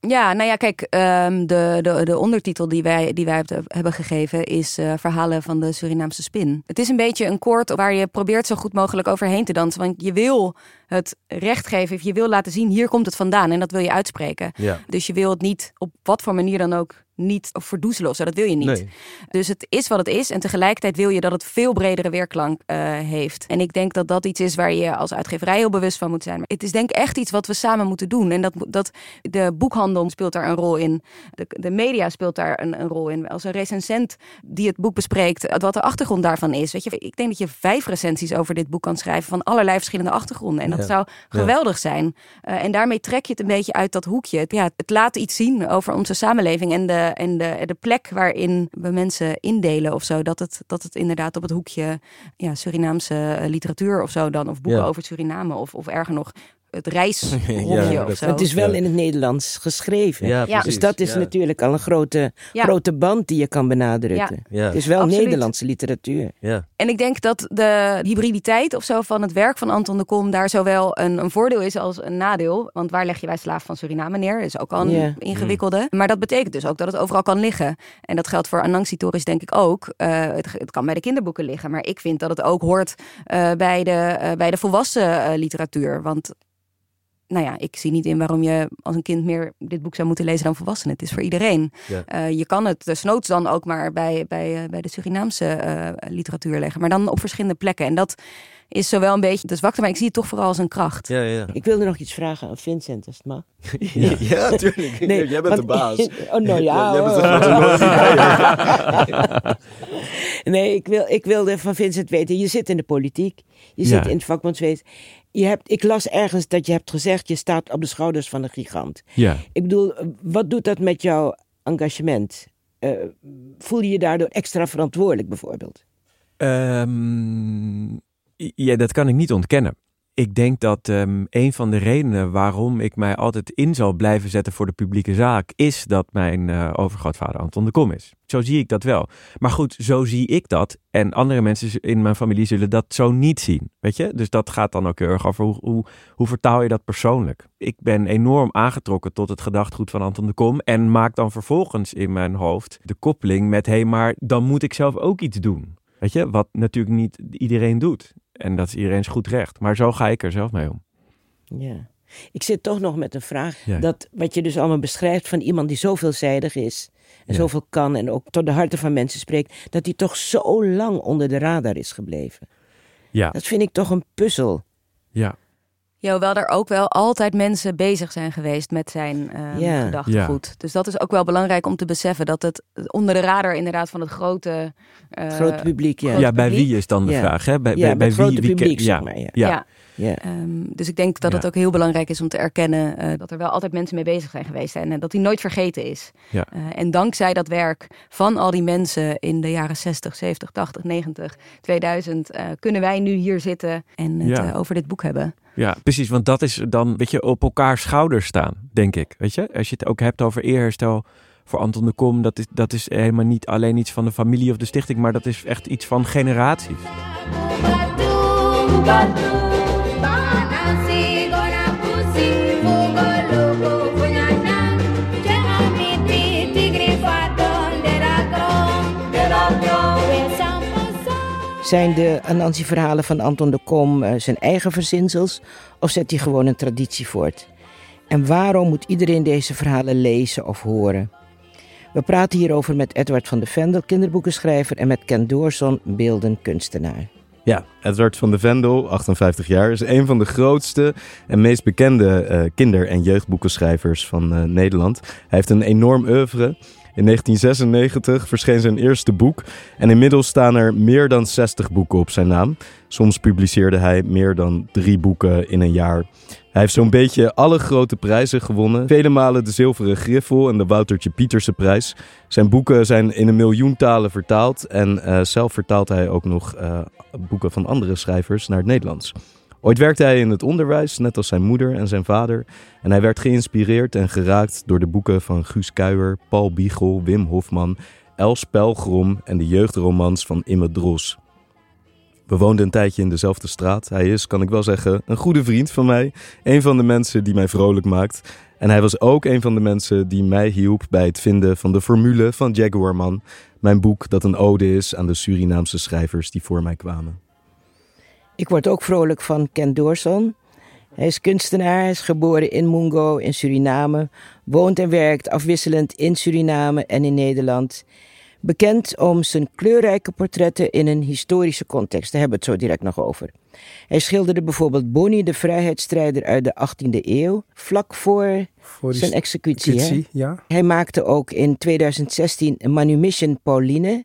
Ja, nou ja, kijk, ehm, de, de, de ondertitel die wij, die wij heb- hebben gegeven is eh, Verhalen van de Surinaamse Spin. Het is een beetje een koord waar je probeert zo goed mogelijk overheen te dansen. Want je wil het recht geven, je wil laten zien, hier komt het vandaan en dat wil je uitspreken. ja, Dus je wil het niet op wat voor manier dan ook niet verdoezelen of zo, dat wil je niet. nee. Dus het is wat het is. En tegelijkertijd wil je dat het veel bredere weerklank eh, heeft. En ik denk dat dat iets is waar je als uitgeverij heel bewust van moet zijn. Maar het is denk ik echt iets wat we samen moeten doen. En dat, dat de boekhandel speelt daar een rol in. De, de media speelt daar een, een rol in. Als een recensent die het boek bespreekt, wat de achtergrond daarvan is. Weet je, ik denk dat je vijf recensies over dit boek kan schrijven van allerlei verschillende achtergronden. En dat Ja. zou geweldig zijn. Eh, en daarmee trek je het een beetje uit dat hoekje. Het, ja, het laat iets zien over onze samenleving en de, en de, de plek waarin we mensen indelen of zo. Dat het, dat het inderdaad op het hoekje ja, Surinaamse eh, literatuur of zo dan. Of boeken Ja. over Suriname of, of erger nog het reishokje [LAUGHS] Ja, of zo. Het is wel in het Nederlands geschreven. Ja. Dus dat is Ja. natuurlijk al een grote, Ja. grote band die je kan benadrukken. Ja. Het is wel Absoluut. Nederlandse literatuur. Ja, En ik denk dat de hybriditeit of zo van het werk van Anton de Kom daar zowel een, een voordeel is als een nadeel. Want waar leg je bij Slaaf van Suriname neer? is ook al een Ja. ingewikkelde. Maar dat betekent dus ook dat het overal kan liggen. En dat geldt voor Anansi Toris denk ik ook. Eh, het, het kan bij de kinderboeken liggen. Maar ik vind dat het ook hoort eh, bij, de, eh, bij de volwassen literatuur. Want nou ja, ik zie niet in waarom je als een kind meer dit boek zou moeten lezen dan volwassenen. Het is voor iedereen. Ja. Eh, je kan het desnoods dan ook maar bij, bij, eh, bij de Surinaamse eh, literatuur leggen. Maar dan op verschillende plekken. En dat is zowel een beetje de zwakte, maar ik zie het toch vooral als een kracht. ja, ja. Ik wilde nog iets vragen aan Vincent, als het mag. [LAUGHS] Ja, ja tuurlijk. Jij bent want- de baas. [LAUGHS] Oh, nou ja. Jij bent de hoor. verantwoordelijke. [LAUGHS] Nee, ik, wil, ik wilde van Vincent weten, je zit in de politiek, je zit Ja. in het vakbondswezen. Je hebt, ik las ergens dat je hebt gezegd, je staat op de schouders van een gigant. ja. Ik bedoel, wat doet dat met jouw engagement? Eh, voel je je daardoor extra verantwoordelijk bijvoorbeeld? Ehm, ja, dat kan ik niet ontkennen. Ik denk dat ehm, een van de redenen waarom ik mij altijd in zal blijven zetten voor de publieke zaak, is dat mijn uh, overgrootvader Anton de Kom is. Zo zie ik dat wel. Maar goed, zo zie ik dat. En andere mensen in mijn familie zullen dat zo niet zien. Weet je? Dus dat gaat dan ook heel erg over hoe, hoe, hoe vertaal je dat persoonlijk. Ik ben enorm aangetrokken tot het gedachtgoed van Anton de Kom. En maak dan vervolgens in mijn hoofd de koppeling met: hé, hey, maar dan moet ik zelf ook iets doen. Weet je, wat natuurlijk niet iedereen doet. En dat is iedereen's goed recht. Maar zo ga ik er zelf mee om. Ja. Ik zit toch nog met een vraag. Dat wat je dus allemaal beschrijft van iemand die zo veelzijdig is. En zoveel kan en ook tot de harten van mensen spreekt. Dat hij toch zo lang onder de radar is gebleven. Ja. Dat vind ik toch een puzzel. Ja. Ja, hoewel er ook wel altijd mensen bezig zijn geweest met zijn uh, gedachtegoed. Dus dat is ook wel belangrijk om te beseffen dat het onder de radar inderdaad van het grote, uh, grote publiek. Ja, ja bij wie is dan de vraag? Hè? Bij, bij, bij wie, wie publiek, maar. Ja. ja. Um, dus ik denk dat het ook heel belangrijk is om te erkennen uh, dat er wel altijd mensen mee bezig zijn geweest en dat hij nooit vergeten is. Ja. en dankzij dat werk van al die mensen in de jaren 60, 70, 80, 90, 2000 kunnen wij nu hier zitten en het over dit boek hebben. Ja, precies. Want dat is dan, weet je, op elkaar schouders staan, denk ik. Weet je, als je het ook hebt over eerherstel voor Anton de Kom, dat is, dat is helemaal niet alleen iets van de familie of de stichting, maar dat is echt iets van generaties. Zijn de Anansi-verhalen van Anton de Kom uh, zijn eigen verzinsels of zet hij gewoon een traditie voort? En waarom moet iedereen deze verhalen lezen of horen? We praten hierover met Edward van de Vendel, kinderboekenschrijver, en met Ken Doorson, beeldenkunstenaar. Ja, Edward van de Vendel, 58 jaar, is een van de grootste en meest bekende uh, kinder- en jeugdboekenschrijvers van uh, Nederland. Hij heeft een enorm oeuvre. In 1996 verscheen zijn eerste boek en inmiddels staan er meer dan 60 boeken op zijn naam. Soms publiceerde hij meer dan drie boeken in een jaar. Hij heeft zo'n beetje alle grote prijzen gewonnen. Vele malen de Zilveren Griffel en de Woutertje Pieterse prijs. Zijn boeken zijn in een miljoen talen vertaald. En uh, zelf vertaalt hij ook nog uh, boeken van andere schrijvers naar het Nederlands. Ooit werkte hij in het onderwijs, net als zijn moeder en zijn vader. En hij werd geïnspireerd en geraakt door de boeken van Guus Kuijer, Paul Biegel, Wim Hofman, Els Pelgrom en de jeugdromans van Imme Dros. We woonden een tijdje in dezelfde straat. Hij is, kan ik wel zeggen, een goede vriend van mij. Een van de mensen die mij vrolijk maakt. En hij was ook een van de mensen die mij hielp bij het vinden van de formule van Jaguarman. Mijn boek dat een ode is aan de Surinaamse schrijvers die voor mij kwamen. Ik word ook vrolijk van Ken Doorson. Hij is kunstenaar, hij is geboren in Mungo in Suriname, woont en werkt afwisselend in Suriname en in Nederland. Bekend om zijn kleurrijke portretten in een historische context, daar hebben we het zo direct nog over. Hij schilderde bijvoorbeeld Bonnie, de vrijheidsstrijder uit de 18e eeuw, vlak voor, voor zijn executie. executie ja. Hij maakte ook in 2016 Manumission Pauline.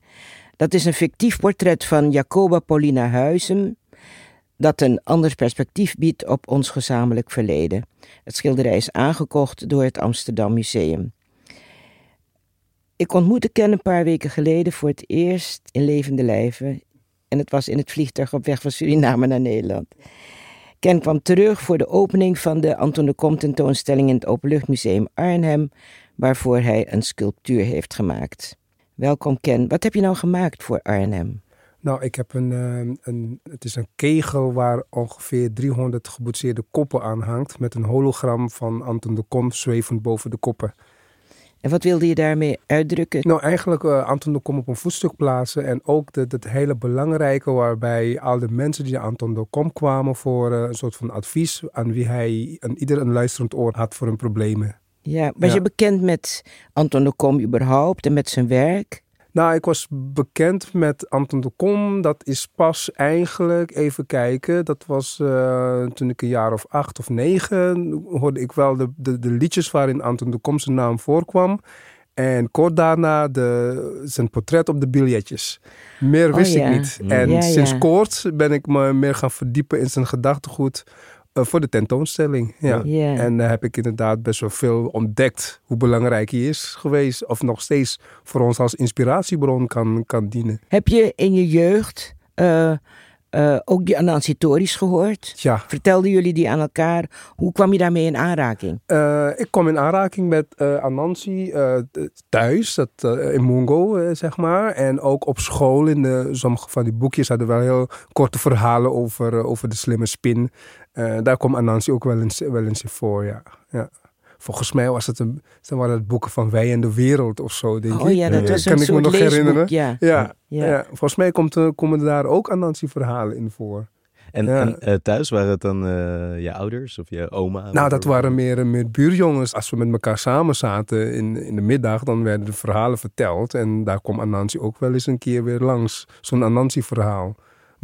Dat is een fictief portret van Jacoba Paulina Huizen, dat een ander perspectief biedt op ons gezamenlijk verleden. Het schilderij is aangekocht door het Amsterdam Museum. Ik ontmoette Ken een paar weken geleden voor het eerst in levende lijven. En het was in het vliegtuig op weg van Suriname naar Nederland. Ken kwam terug voor de opening van de Anton de Kom tentoonstelling in het Openluchtmuseum Arnhem, waarvoor hij een sculptuur heeft gemaakt. Welkom Ken, wat heb je nou gemaakt voor Arnhem? Nou, ik heb een, een, het is een kegel waar ongeveer 300 geboetseerde koppen aan hangt. Met een hologram van Anton de Kom zwevend boven de koppen. En wat wilde je daarmee uitdrukken? Nou, eigenlijk uh, Anton de Kom op een voetstuk plaatsen. En ook dat het hele belangrijke waarbij al de mensen die Anton de Kom kwamen voor uh, een soort van advies. Aan wie hij een, ieder een luisterend oor had voor hun problemen. Ja, was ja. je bekend met Anton de Kom überhaupt en met zijn werk? Nou, ik was bekend met Anton de Kom. Dat is pas eigenlijk, even kijken, dat was uh, toen ik een jaar of acht of negen, hoorde ik wel de, de, de liedjes waarin Anton de Kom zijn naam voorkwam. En kort daarna de, zijn portret op de biljetjes. Meer wist oh, ja. ik niet. En ja, sinds ja. kort ben ik me meer gaan verdiepen in zijn gedachtegoed. Uh, voor de tentoonstelling. Ja. En daar uh, heb ik inderdaad best wel veel ontdekt hoe belangrijk hij is geweest. Of nog steeds voor ons als inspiratiebron kan, kan dienen. Heb je in je jeugd eh, eh, ook die Anansi Tories gehoord. Ja, Vertelden jullie die aan elkaar? Hoe kwam je daarmee in aanraking? Eh, ik kwam in aanraking met eh Anansi eh, thuis, dat, eh, in Mongo, eh, zeg maar. En ook op school, in de, sommige van die boekjes hadden wel heel korte verhalen over, eh, over de slimme spin. Eh, daar kwam Anansi ook wel eens, wel eens in voor, ja. ja. Volgens mij was het een, dan waren het boeken van Wij en de Wereld of zo, denk ik. Oh ja, dat Ja. was Kan een ik me nog leesboek. herinneren? Ja. Ja, Ja. ja. volgens mij komt, er- komen daar ook Anansi-verhalen in voor. En, Ja. en eh, thuis waren het dan eh, je ouders of je oma? Nou, dat waren meer, meer buurjongens. Als we met elkaar samen zaten in, in de middag, dan werden de verhalen verteld. En daar kwam Anansi ook wel eens een keer weer langs. Zo'n Anansi-verhaal.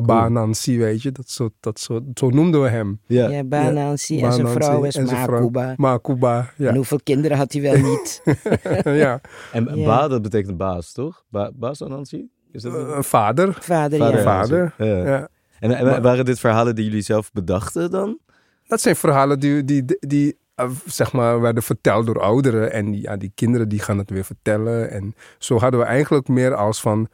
Banansi, weet je, dat soort, dat soort, zo noemden we hem. Ja. Ja, Banansi en zijn vrouw is. Makuba. Makuba, ja. En hoeveel kinderen had hij wel niet? [LAUGHS] ja. En Ja. ba, dat betekent baas, toch? Ba, baas Anansi? Is dat Een vader. Vader, Vader. ja. Vader. Ja. Ja. En, en Maar- waren dit verhalen die jullie zelf bedachten dan? Dat zijn verhalen die, die, die eh, zeg maar, werden verteld door ouderen. En die, ja, die kinderen die gaan het weer vertellen. En zo hadden we eigenlijk meer als van...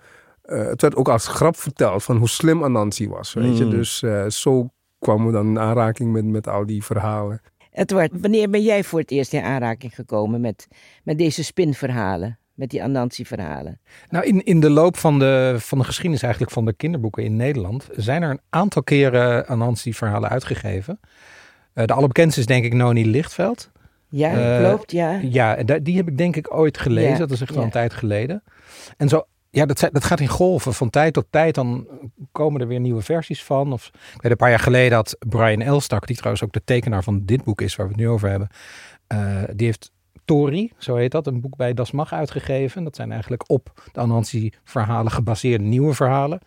eh, het werd ook als grap verteld van hoe slim Anansi was, weet je. Mm. Dus eh, zo kwamen we dan in aanraking met, met al die verhalen. Edward, wanneer ben jij voor het eerst in aanraking gekomen met, met deze spinverhalen? Met die Anansi-verhalen? Nou, in, in de loop van de, van de geschiedenis eigenlijk van de kinderboeken in Nederland zijn er een aantal keren Anansi-verhalen uitgegeven. Eh, de allerbekendste is denk ik Noni Lichtveld. Ja, klopt, ja. Ja, die heb ik denk ik ooit gelezen. Ja, Dat is echt wel ja. een tijd geleden. En zo, ja, dat, dat gaat in golven. Van tijd tot tijd dan komen er weer nieuwe versies van. Of, ik een paar jaar geleden had Brian Elstak, die trouwens ook de tekenaar van dit boek is waar we het nu over hebben. eh, die heeft Tori, zo heet dat, een boek bij Das Mag uitgegeven. Dat zijn eigenlijk op de Anansi-verhalen gebaseerde nieuwe verhalen.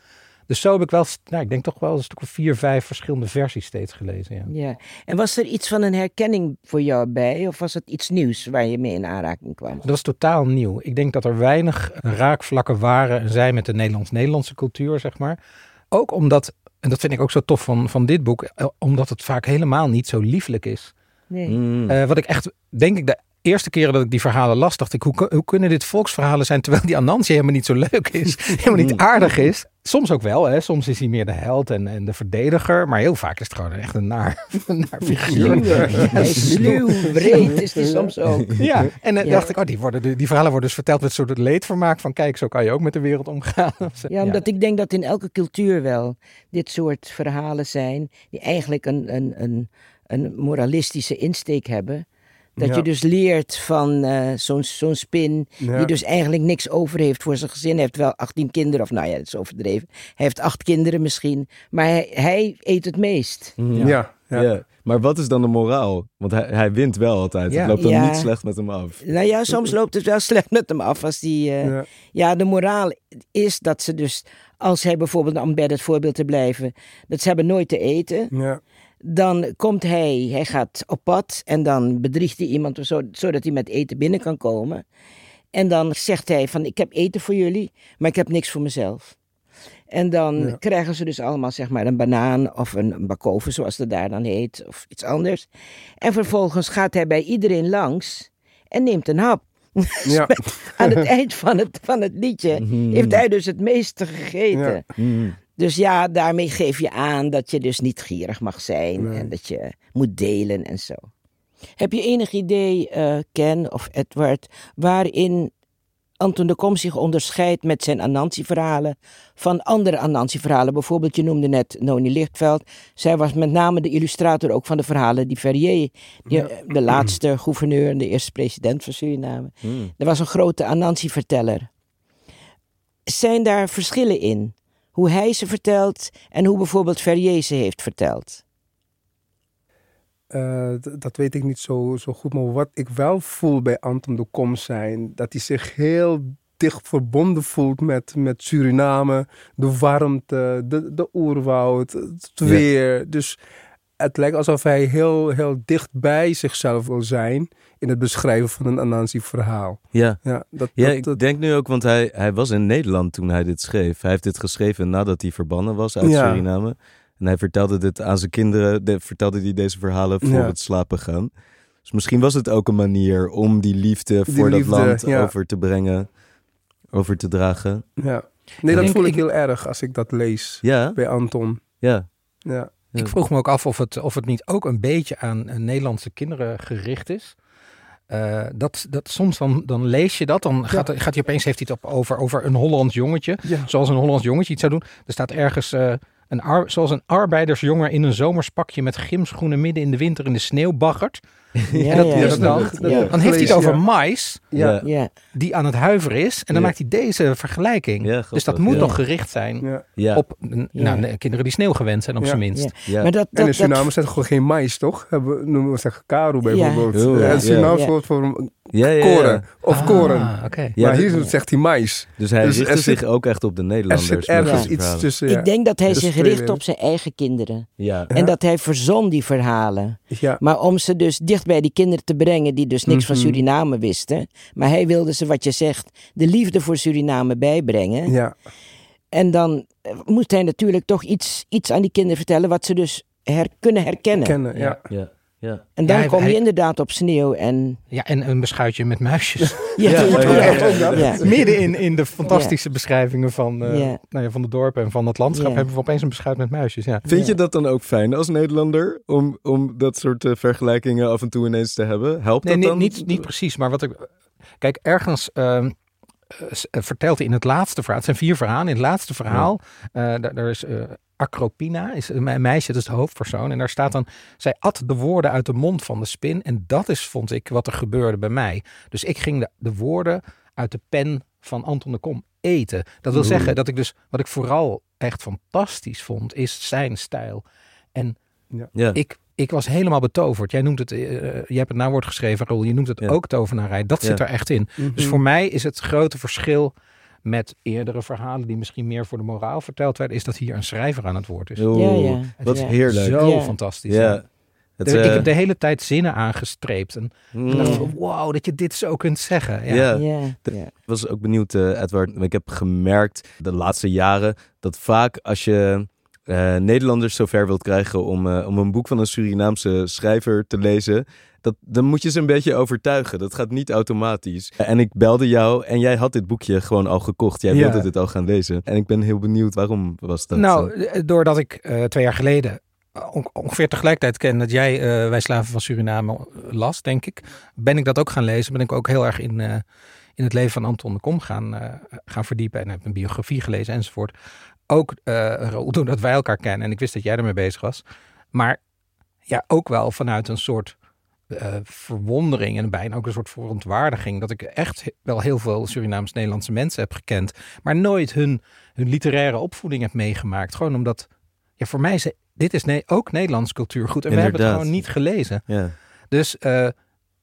Dus zo heb ik wel, nou, ik denk toch wel een stuk of vier, vijf verschillende versies steeds gelezen. Ja. ja. En was er iets van een herkenning voor jou bij? Of was het iets nieuws waar je mee in aanraking kwam? Dat is totaal nieuw. Ik denk dat er weinig raakvlakken waren en zijn met de Nederlands-Nederlandse cultuur, zeg maar. Ook omdat, en dat vind ik ook zo tof van, van dit boek, eh, omdat het vaak helemaal niet zo lieflijk is. Nee. Mm. Eh, wat ik echt, denk ik, de eerste keren dat ik die verhalen las, dacht ik, hoe, hoe kunnen dit volksverhalen zijn terwijl die Anansi helemaal niet zo leuk is, [LAUGHS] helemaal niet aardig is. Soms ook wel, hè. soms is hij meer de held en, en de verdediger, maar heel vaak is het gewoon echt een naar, [LAUGHS] een naar figuur. Is sluw, breed is die soms ook. Ja, en eh, Ja. dacht ik, oh, die, worden, die die verhalen worden dus verteld met een soort leedvermaak van, kijk, zo kan je ook met de wereld omgaan. [LAUGHS] Ja, omdat ik denk dat in elke cultuur wel dit soort verhalen zijn die eigenlijk een, een, een, een moralistische insteek hebben. Dat Ja. je dus leert van eh, zo'n zo'n spin Ja. die dus eigenlijk niks over heeft voor zijn gezin. Hij heeft wel 18 kinderen, of nou ja, dat is overdreven. Hij heeft acht kinderen misschien, maar hij, hij eet het meest. Mm. Ja, ja. Ja. Maar wat is dan de moraal? Want hij, hij wint wel altijd. Ja. Het loopt dan Ja. niet slecht met hem af. Nou ja, soms loopt het wel [LAUGHS] slecht met hem af als die... eh, Ja. Ja, de moraal is dat ze dus, als hij bijvoorbeeld, om bij het voorbeeld te blijven, dat ze hebben nooit te eten. Ja. Dan komt hij, hij gaat op pad en dan bedriegt hij iemand zo, zodat hij met eten binnen kan komen. En dan zegt hij van, ik heb eten voor jullie, maar ik heb niks voor mezelf. En dan Ja. krijgen ze dus allemaal zeg maar een banaan of een, een bakoven, zoals het daar dan heet, of iets anders. En vervolgens gaat hij bij iedereen langs en neemt een hap. [LAUGHS] Ja. Aan het eind van het, van het liedje [LAUGHS] Mhm. heeft hij dus het meeste gegeten. Ja. Mm. Dus ja, daarmee geef je aan dat je dus niet gierig mag zijn Nee. en dat je moet delen en zo. Heb je enig idee, eh, Ken of Edward, waarin Anton de Kom zich onderscheidt met zijn Anansi-verhalen van andere Anansi-verhalen? Bijvoorbeeld, je noemde net Noni Lichtveld. Zij was met name de illustrator ook van de verhalen die Ferrier, die, Ja. de laatste gouverneur en de eerste president van Suriname. Mm. Er was een grote Anansi-verteller. Zijn daar verschillen in? Hoe hij ze vertelt en hoe bijvoorbeeld Ferrier ze heeft verteld? Eh, dat weet ik niet zo, zo goed. Maar wat ik wel voel bij Anton de Kom zijn, dat hij zich heel dicht verbonden voelt met, met Suriname. De warmte, de, de oerwoud, het Ja. weer. Dus het lijkt alsof hij heel, heel dicht bij zichzelf wil zijn in het beschrijven van een Anansi-verhaal. Ja. Ja, dat, Ja, dat, ik dat- denk nu ook, want hij, hij was in Nederland toen hij dit schreef. Hij heeft dit geschreven nadat hij verbannen was uit Ja. Suriname. En hij vertelde dit aan zijn kinderen, de, vertelde hij deze verhalen voor Ja. het slapen gaan. Dus misschien was het ook een manier om die liefde Die voor liefde, dat land ja. over te brengen, over te dragen. ja. Nee, dat denk- voel ik ik- heel erg als ik dat lees Ja, bij Anton. ja. Ja. Ja. Ik vroeg me ook af of het, of het niet ook een beetje aan eh, Nederlandse kinderen gericht is. Eh, dat, dat soms dan, dan lees je dat, dan gaat, gaat hij opeens heeft hij het op, over, over een Hollands jongetje. Ja. Zoals een Hollands jongetje iets zou doen. Er staat ergens eh, een ar- zoals een arbeidersjongen in een zomerspakje met gymschoenen midden in de winter in de sneeuw baggert. [LAUGHS] Ja, en dat ja, is dat dan, dat ja. heeft hij het over ja. mais Ja. Ja, die aan het huiveren is. En dan Ja. maakt hij deze vergelijking. Ja, dus dat moet ja. toch gericht zijn op nou, de kinderen die sneeuw gewend zijn op Ja. zijn minst. ja. ja. Maar dat, En in Suriname dat, zeggen gewoon geen mais, toch? Hebben, noemen we zeggen karo bijvoorbeeld. Ja. ja. En Surinaams Ja. woord voor ja, ja, ja. koren. Of Ah, koren. oké. Ja, maar hier zegt hij mais. Dus hij Dus er richtte zit- zich ook echt op de Er Nederlanders. zit met ergens iets tussen. Ja. ik denk dat hij Dus zich richt op zijn eigen kinderen. Ja. Ja. En dat hij verzon die verhalen. Ja. Maar om ze dus dicht bij die kinderen te brengen die dus niks van Mhm. Suriname wisten. Maar hij wilde ze, wat je zegt, de liefde voor Suriname bijbrengen. ja. En dan eh, moest hij natuurlijk toch iets, iets aan die kinderen vertellen wat ze dus her, kunnen herkennen. Kennen, ja. Ja. Ja. En dan Ja, hij- kom je hij- inderdaad op sneeuw en... Ja, en een beschuitje met muisjes. [LAUGHS] Ja, Ja, ja, ja, ja, ja. Midden in, in de fantastische beschrijvingen van, eh, Ja. nou ja, van de dorpen en van het landschap Ja. hebben we opeens een beschuit met muisjes. Ja. Vind je dat dan ook fijn als Nederlander? Om, om dat soort eh, vergelijkingen af en toe ineens te hebben? Helpt Nee, dat niet, dan? niet, niet precies. Maar wat ik. Kijk, ergens. eh, vertelt in het laatste verhaal. Het zijn vier verhalen. In het laatste verhaal. eh, daar, daar is. eh, Acropina is een me- meisje, dat is de hoofdpersoon. En daar staat dan. Zij at de woorden uit de mond van de spin. En dat is, vond ik, wat er gebeurde bij mij. Dus ik ging de, de woorden uit de pen van Anton de Kom eten. Dat wil Oeh. zeggen dat ik dus. Wat ik vooral echt fantastisch vond, is zijn stijl. En Ja. ik, ik was helemaal betoverd. Jij noemt het, eh, je hebt het naamwoord geschreven, Roel. Je noemt het Ja. ook tovenarij. Dat zit er echt in. Mhm. Dus voor mij is het grote verschil met eerdere verhalen die misschien meer voor de moraal verteld werden, is dat hier een schrijver aan het woord is. Oeh, Ja, ja. Wat Ja. heerlijk. Zo Ja. fantastisch. Ja. ik eh, heb de hele tijd zinnen aangestreept. En mm, ik dacht van, wow, dat je dit zo kunt zeggen. Ja. Ik was ook benieuwd, eh, Edward. Ik heb gemerkt de laatste jaren dat vaak als je eh, Nederlanders zover wilt krijgen om, eh, om een boek van een Surinaamse schrijver te lezen, dat, dan moet je ze een beetje overtuigen. Dat gaat niet automatisch. En ik belde jou en jij had dit boekje gewoon al gekocht. Jij Ja. wilde dit al gaan lezen. En ik ben heel benieuwd waarom was dat. Nou, eh? doordat ik twee jaar geleden on- ongeveer tegelijkertijd ken dat jij Wij Slaven van Suriname las, denk ik, ben ik dat ook gaan lezen. Ben ik ook heel erg in, in het leven van Anton de Kom gaan, gaan verdiepen en heb een biografie gelezen enzovoort. Ook eh, Raoul, doordat wij elkaar kennen en ik wist dat jij ermee bezig was. Maar ja, ook wel vanuit een soort eh, verwondering en bijna ook een soort verontwaardiging. Dat ik echt wel heel veel Surinaams-Nederlandse mensen heb gekend, maar nooit hun, hun literaire opvoeding heb meegemaakt. Gewoon omdat, ja, voor mij is dit is ne- ook Nederlands cultuurgoed en we hebben het gewoon niet gelezen. ja. Dus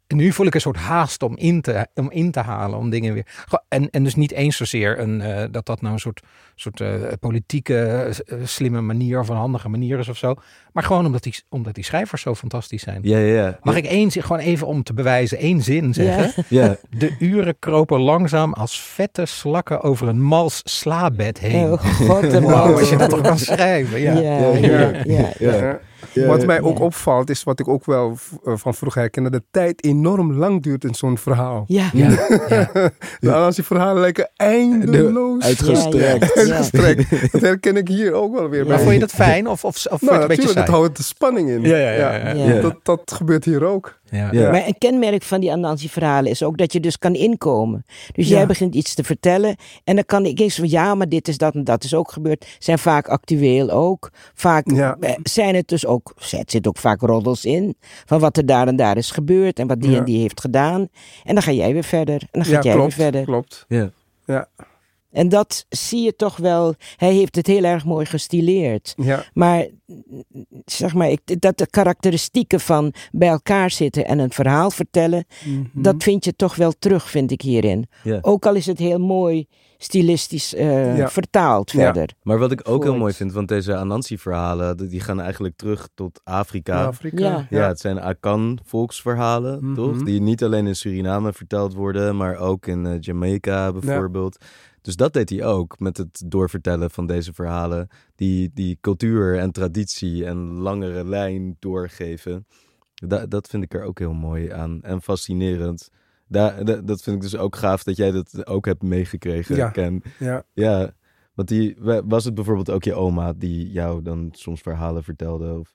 nu voel ik een soort haast om in te, om in te halen, om dingen weer. En, en dus niet eens zozeer een, eh, dat dat nou een soort, soort eh, politieke eh, slimme manier of een handige manier is of zo. Maar gewoon omdat die, omdat die schrijvers zo fantastisch zijn. Ja, ja, ja. Mag ik één zin, gewoon even om te bewijzen, één zin zeggen? Ja. De uren kropen langzaam als vette slakken over een mals slaabed heen. Oh, god, Wow, als je dat toch kan schrijven. Ja. Ja, ja, ja, ja. Wat mij ook opvalt, is wat ik ook wel eh, van vroeger herkende, dat de tijd enorm lang duurt in zo'n verhaal. Ja, Ja, ja. [LAUGHS] Nou, als die verhalen lijken eindeloos Uitgestrekt. Ja, ja, ja. uitgestrekt. Dat herken ik hier ook wel weer. Maar vond je dat fijn of, of, of vond je Nou, het een beetje natuurlijk, saai? het houdt de spanning in. Ja, ja, ja, ja. Ja. Dat, dat gebeurt hier ook. Ja. Ja. Maar een kenmerk van die Anansi-verhalen is ook dat je dus kan inkomen. Dus Ja. jij begint iets te vertellen en dan kan ik eens van ja, maar dit is dat en dat is ook gebeurd. Zijn vaak actueel ook. Vaak Ja. eh, zijn het dus ook, er zit ook vaak roddels in van wat er daar en daar is gebeurd en wat die Ja. en die heeft gedaan. En dan ga jij weer verder en dan Ja, gaat jij klopt. weer verder. klopt. Ja. Ja, En dat zie je toch wel, hij heeft het heel erg mooi gestileerd. ja. Maar zeg maar, ik, dat de karakteristieken van bij elkaar zitten en een verhaal vertellen, Mhm. dat vind je toch wel terug, vind ik hierin. Ja. Ook al is het heel mooi stilistisch eh, Ja. vertaald Ja. verder. Maar wat ik ook heel mooi vind, want deze Anansi-verhalen, die gaan eigenlijk terug tot Afrika. Afrika. Ja. Ja, het zijn Akan-volksverhalen, Mhm. toch? Die niet alleen in Suriname verteld worden, maar ook in eh, Jamaica bijvoorbeeld. Dus dat deed hij ook met het doorvertellen van deze verhalen. Die, die cultuur en traditie en langere lijn doorgeven. Da- dat vind ik er ook heel mooi aan en fascinerend. Da- da- dat vind ik dus ook gaaf dat jij dat ook hebt meegekregen, Ja. Ken. Ja. Ja, Want die, wa- was het bijvoorbeeld ook je oma die jou dan soms verhalen vertelde? Of...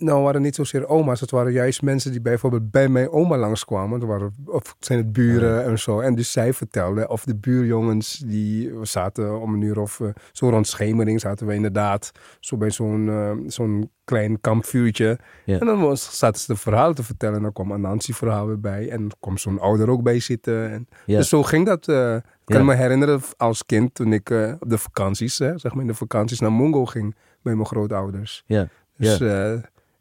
Nou, waren niet zozeer oma's. Het waren juist mensen die bijvoorbeeld bij mijn oma langskwamen. Er waren, of zijn het buren en zo. En dus zij vertelden. Of de buurjongens die zaten om een uur of eh, zo rond schemering zaten we inderdaad zo bij zo'n eh, zo'n klein kampvuurtje. Ja. En dan was, zaten ze de verhalen te vertellen. En dan kwam een Nancy-verhaal weer bij. En dan kwam zo'n ouder ook bij zitten. En Ja. Dus zo ging dat. eh, ik kan Ja. me herinneren als kind toen ik op de vakanties, hè, zeg maar in de vakanties naar Mongo ging bij mijn grootouders. Ja. Dus ja.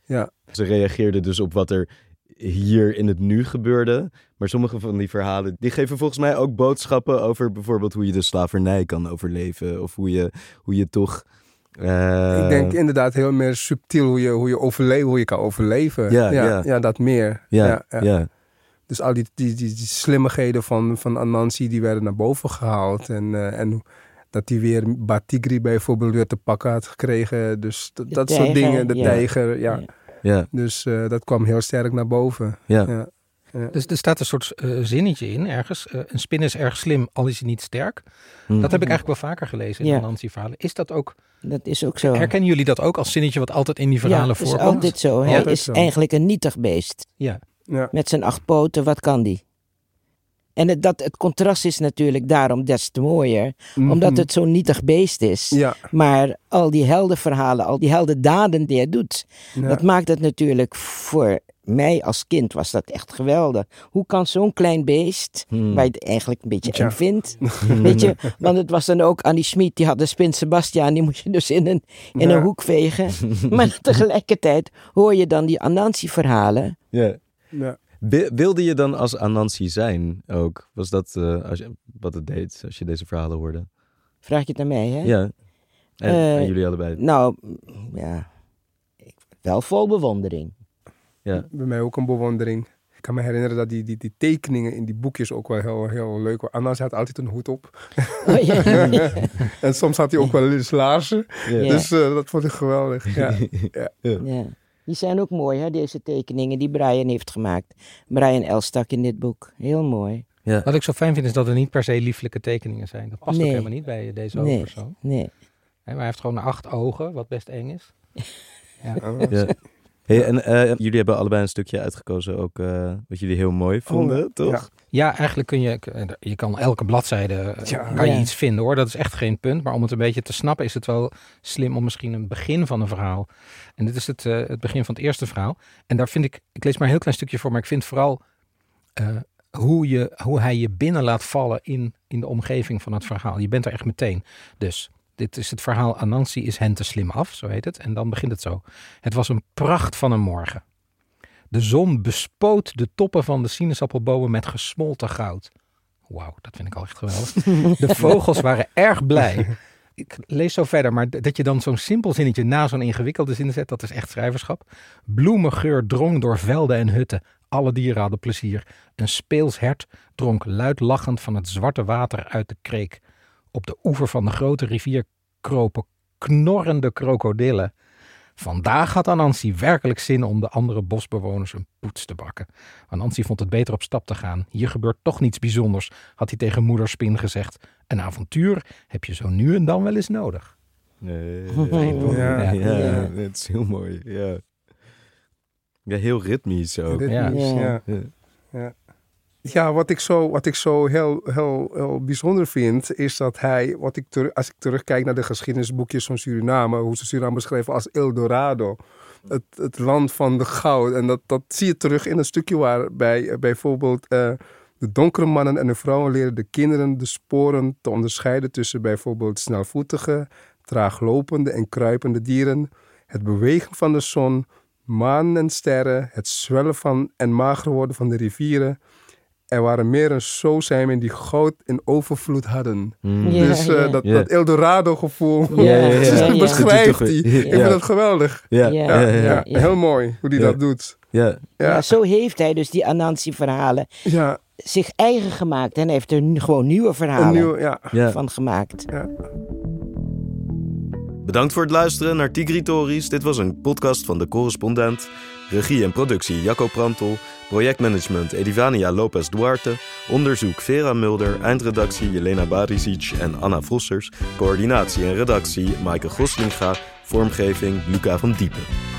Ja. Ze reageerden dus op wat er hier in het nu gebeurde. Maar sommige van die verhalen, die geven volgens mij ook boodschappen over bijvoorbeeld hoe je de slavernij kan overleven. Of hoe je, hoe je toch... eh, Ik denk inderdaad heel meer subtiel hoe je, hoe je, overle hoe je kan overleven. Ja, ja, ja. dat meer. ja, ja. Dus al die, die, die, die slimmigheden van, van Anansi, die werden naar boven gehaald. En, eh, en dat hij weer Batigri bijvoorbeeld weer te pakken had gekregen. Dus dat, soort dingen, de ja. tijger, ja. Ja. ja, Dus eh, dat kwam heel sterk naar boven. ja. Ja. Dus er staat een soort eh, zinnetje in ergens. Eh, een spin is erg slim, al is hij niet sterk. Hm. Dat heb ik eigenlijk wel vaker gelezen in Ja. de Nancy-verhalen. Is dat ook, Dat is ook zo. herkennen jullie dat ook als zinnetje wat altijd in die verhalen ja, het is voorkomt? altijd zo. Hij Altijd is zo. eigenlijk een nietig beest. Ja. Ja. Met zijn acht poten, wat kan die? En het, dat, het contrast is natuurlijk daarom des te mooier. Omdat Mhm. het zo'n nietig beest is. Ja, Maar al die heldenverhalen, al die heldendaden die hij doet. ja. Dat maakt het natuurlijk voor mij als kind was dat echt geweldig. Hoe kan zo'n klein beest, Hm. waar je het eigenlijk een beetje eng vindt. [LAUGHS] Weet je, want het was dan ook Annie Schmid, die had de spin Sebastian, die moest je dus in een, in Ja. een hoek vegen. [LAUGHS] maar tegelijkertijd hoor je dan die Anansi-verhalen. Ja. ja. Wi- Wilde je dan als Anansi zijn ook? Was dat eh, als je, wat het deed als je deze verhalen hoorde? Vraag je het aan mij, hè? Ja. En, Eh, en jullie allebei. Nou, ja, ik, wel vol bewondering. Ja. Bij mij ook een bewondering. Ik kan me herinneren dat die, die, die tekeningen in die boekjes ook wel heel, heel leuk waren. Anna had altijd een hoed op. Oh, ja. [LAUGHS] En soms had hij ook wel eens laarzen. Ja. Dus eh, dat vond ik geweldig. Ja. [LAUGHS] ja. Die zijn ook mooi, hè, deze tekeningen die Brian heeft gemaakt. Brian Elstak in dit boek. Heel mooi. Ja. Wat ik zo fijn vind is dat er niet per se lieflijke tekeningen zijn. Dat past Nee. ook helemaal niet bij deze Nee. hoofdpersoon. Nee. Maar hij heeft gewoon acht ogen, wat best eng is. [LAUGHS] Ja. Ja. Hey, en eh, jullie hebben allebei een stukje uitgekozen ook eh, wat jullie heel mooi vonden, Oh, toch? ja. Ja, eigenlijk kun je, je kan elke bladzijde, eh, Ja. kan je Ja. iets vinden hoor. Dat is echt geen punt. Maar om het een beetje te snappen is het wel slim om misschien een begin van een verhaal. En dit is het, eh, het begin van het eerste verhaal. En daar vind ik, ik lees maar een heel klein stukje voor, maar ik vind vooral eh, hoe, je, hoe hij je binnen laat vallen in, in de omgeving van het verhaal. Je bent er echt meteen. Dus dit is het verhaal Anansi is hen te slim af, zo heet het. En dan begint het zo. Het was een pracht van een morgen. De zon bespoot de toppen van de sinaasappelbomen met gesmolten goud. Wauw, dat vind ik al echt geweldig. De [LAUGHS] vogels waren erg blij. Ik lees zo verder, maar dat je dan zo'n simpel zinnetje na zo'n ingewikkelde zin zet, dat is echt schrijverschap. Bloemengeur drong door velden en hutten. Alle dieren hadden plezier. Een speels hert dronk luid lachend van het zwarte water uit de kreek. Op de oever van de grote rivier kropen knorrende krokodillen. Vandaag had Anansi werkelijk zin om de andere bosbewoners een poets te bakken. Anansi vond het beter op stap te gaan. Hier gebeurt toch niets bijzonders, had hij tegen moeder Spin gezegd. Een avontuur heb je zo nu en dan wel eens nodig. Nee. Ja. Ja, Ja. het is heel mooi. Ja, ja heel ritmisch ook. Ritmisch, Ja. ja. Ja. Wat ik zo, wat ik zo heel, heel, heel bijzonder vind, is dat hij, wat ik als ik terugkijk naar de geschiedenisboekjes van Suriname, hoe ze Suriname beschrijven als El Dorado. Het, het land van de goud. En dat, dat zie je terug in een stukje waarbij eh, bijvoorbeeld eh, de donkere mannen en de vrouwen leren de kinderen de sporen te onderscheiden tussen bijvoorbeeld snelvoetige, traaglopende en kruipende dieren, het bewegen van de zon, maan en sterren, het zwellen van en mager worden van de rivieren. Er waren meer en zo zijn men die goud in overvloed hadden. Mm. Ja, dus eh, ja. dat, Ja. dat Eldorado gevoel Ja, [LAUGHS] ja, ja, ja. beschrijft hij. Ja. Ik vind dat geweldig. Ja, Ja, ja, ja, Ja, ja. ja. heel mooi hoe hij Ja. dat doet. ja. Ja, Ja, zo heeft hij dus die Anansi-verhalen ja, zich eigen gemaakt. En heeft er gewoon nieuwe een verhalen nieuw, ja. ja. van gemaakt. Bedankt voor het luisteren naar Tigritories. Dit was een podcast van de correspondent. Regie en productie Jacco Prantel. Projectmanagement Edivania Lopez Duarte. Onderzoek Vera Mulder. Eindredactie Jelena Barisic en Anna Vossers. Coördinatie en redactie Maaike Goslinga. Vormgeving Luca van Diepen.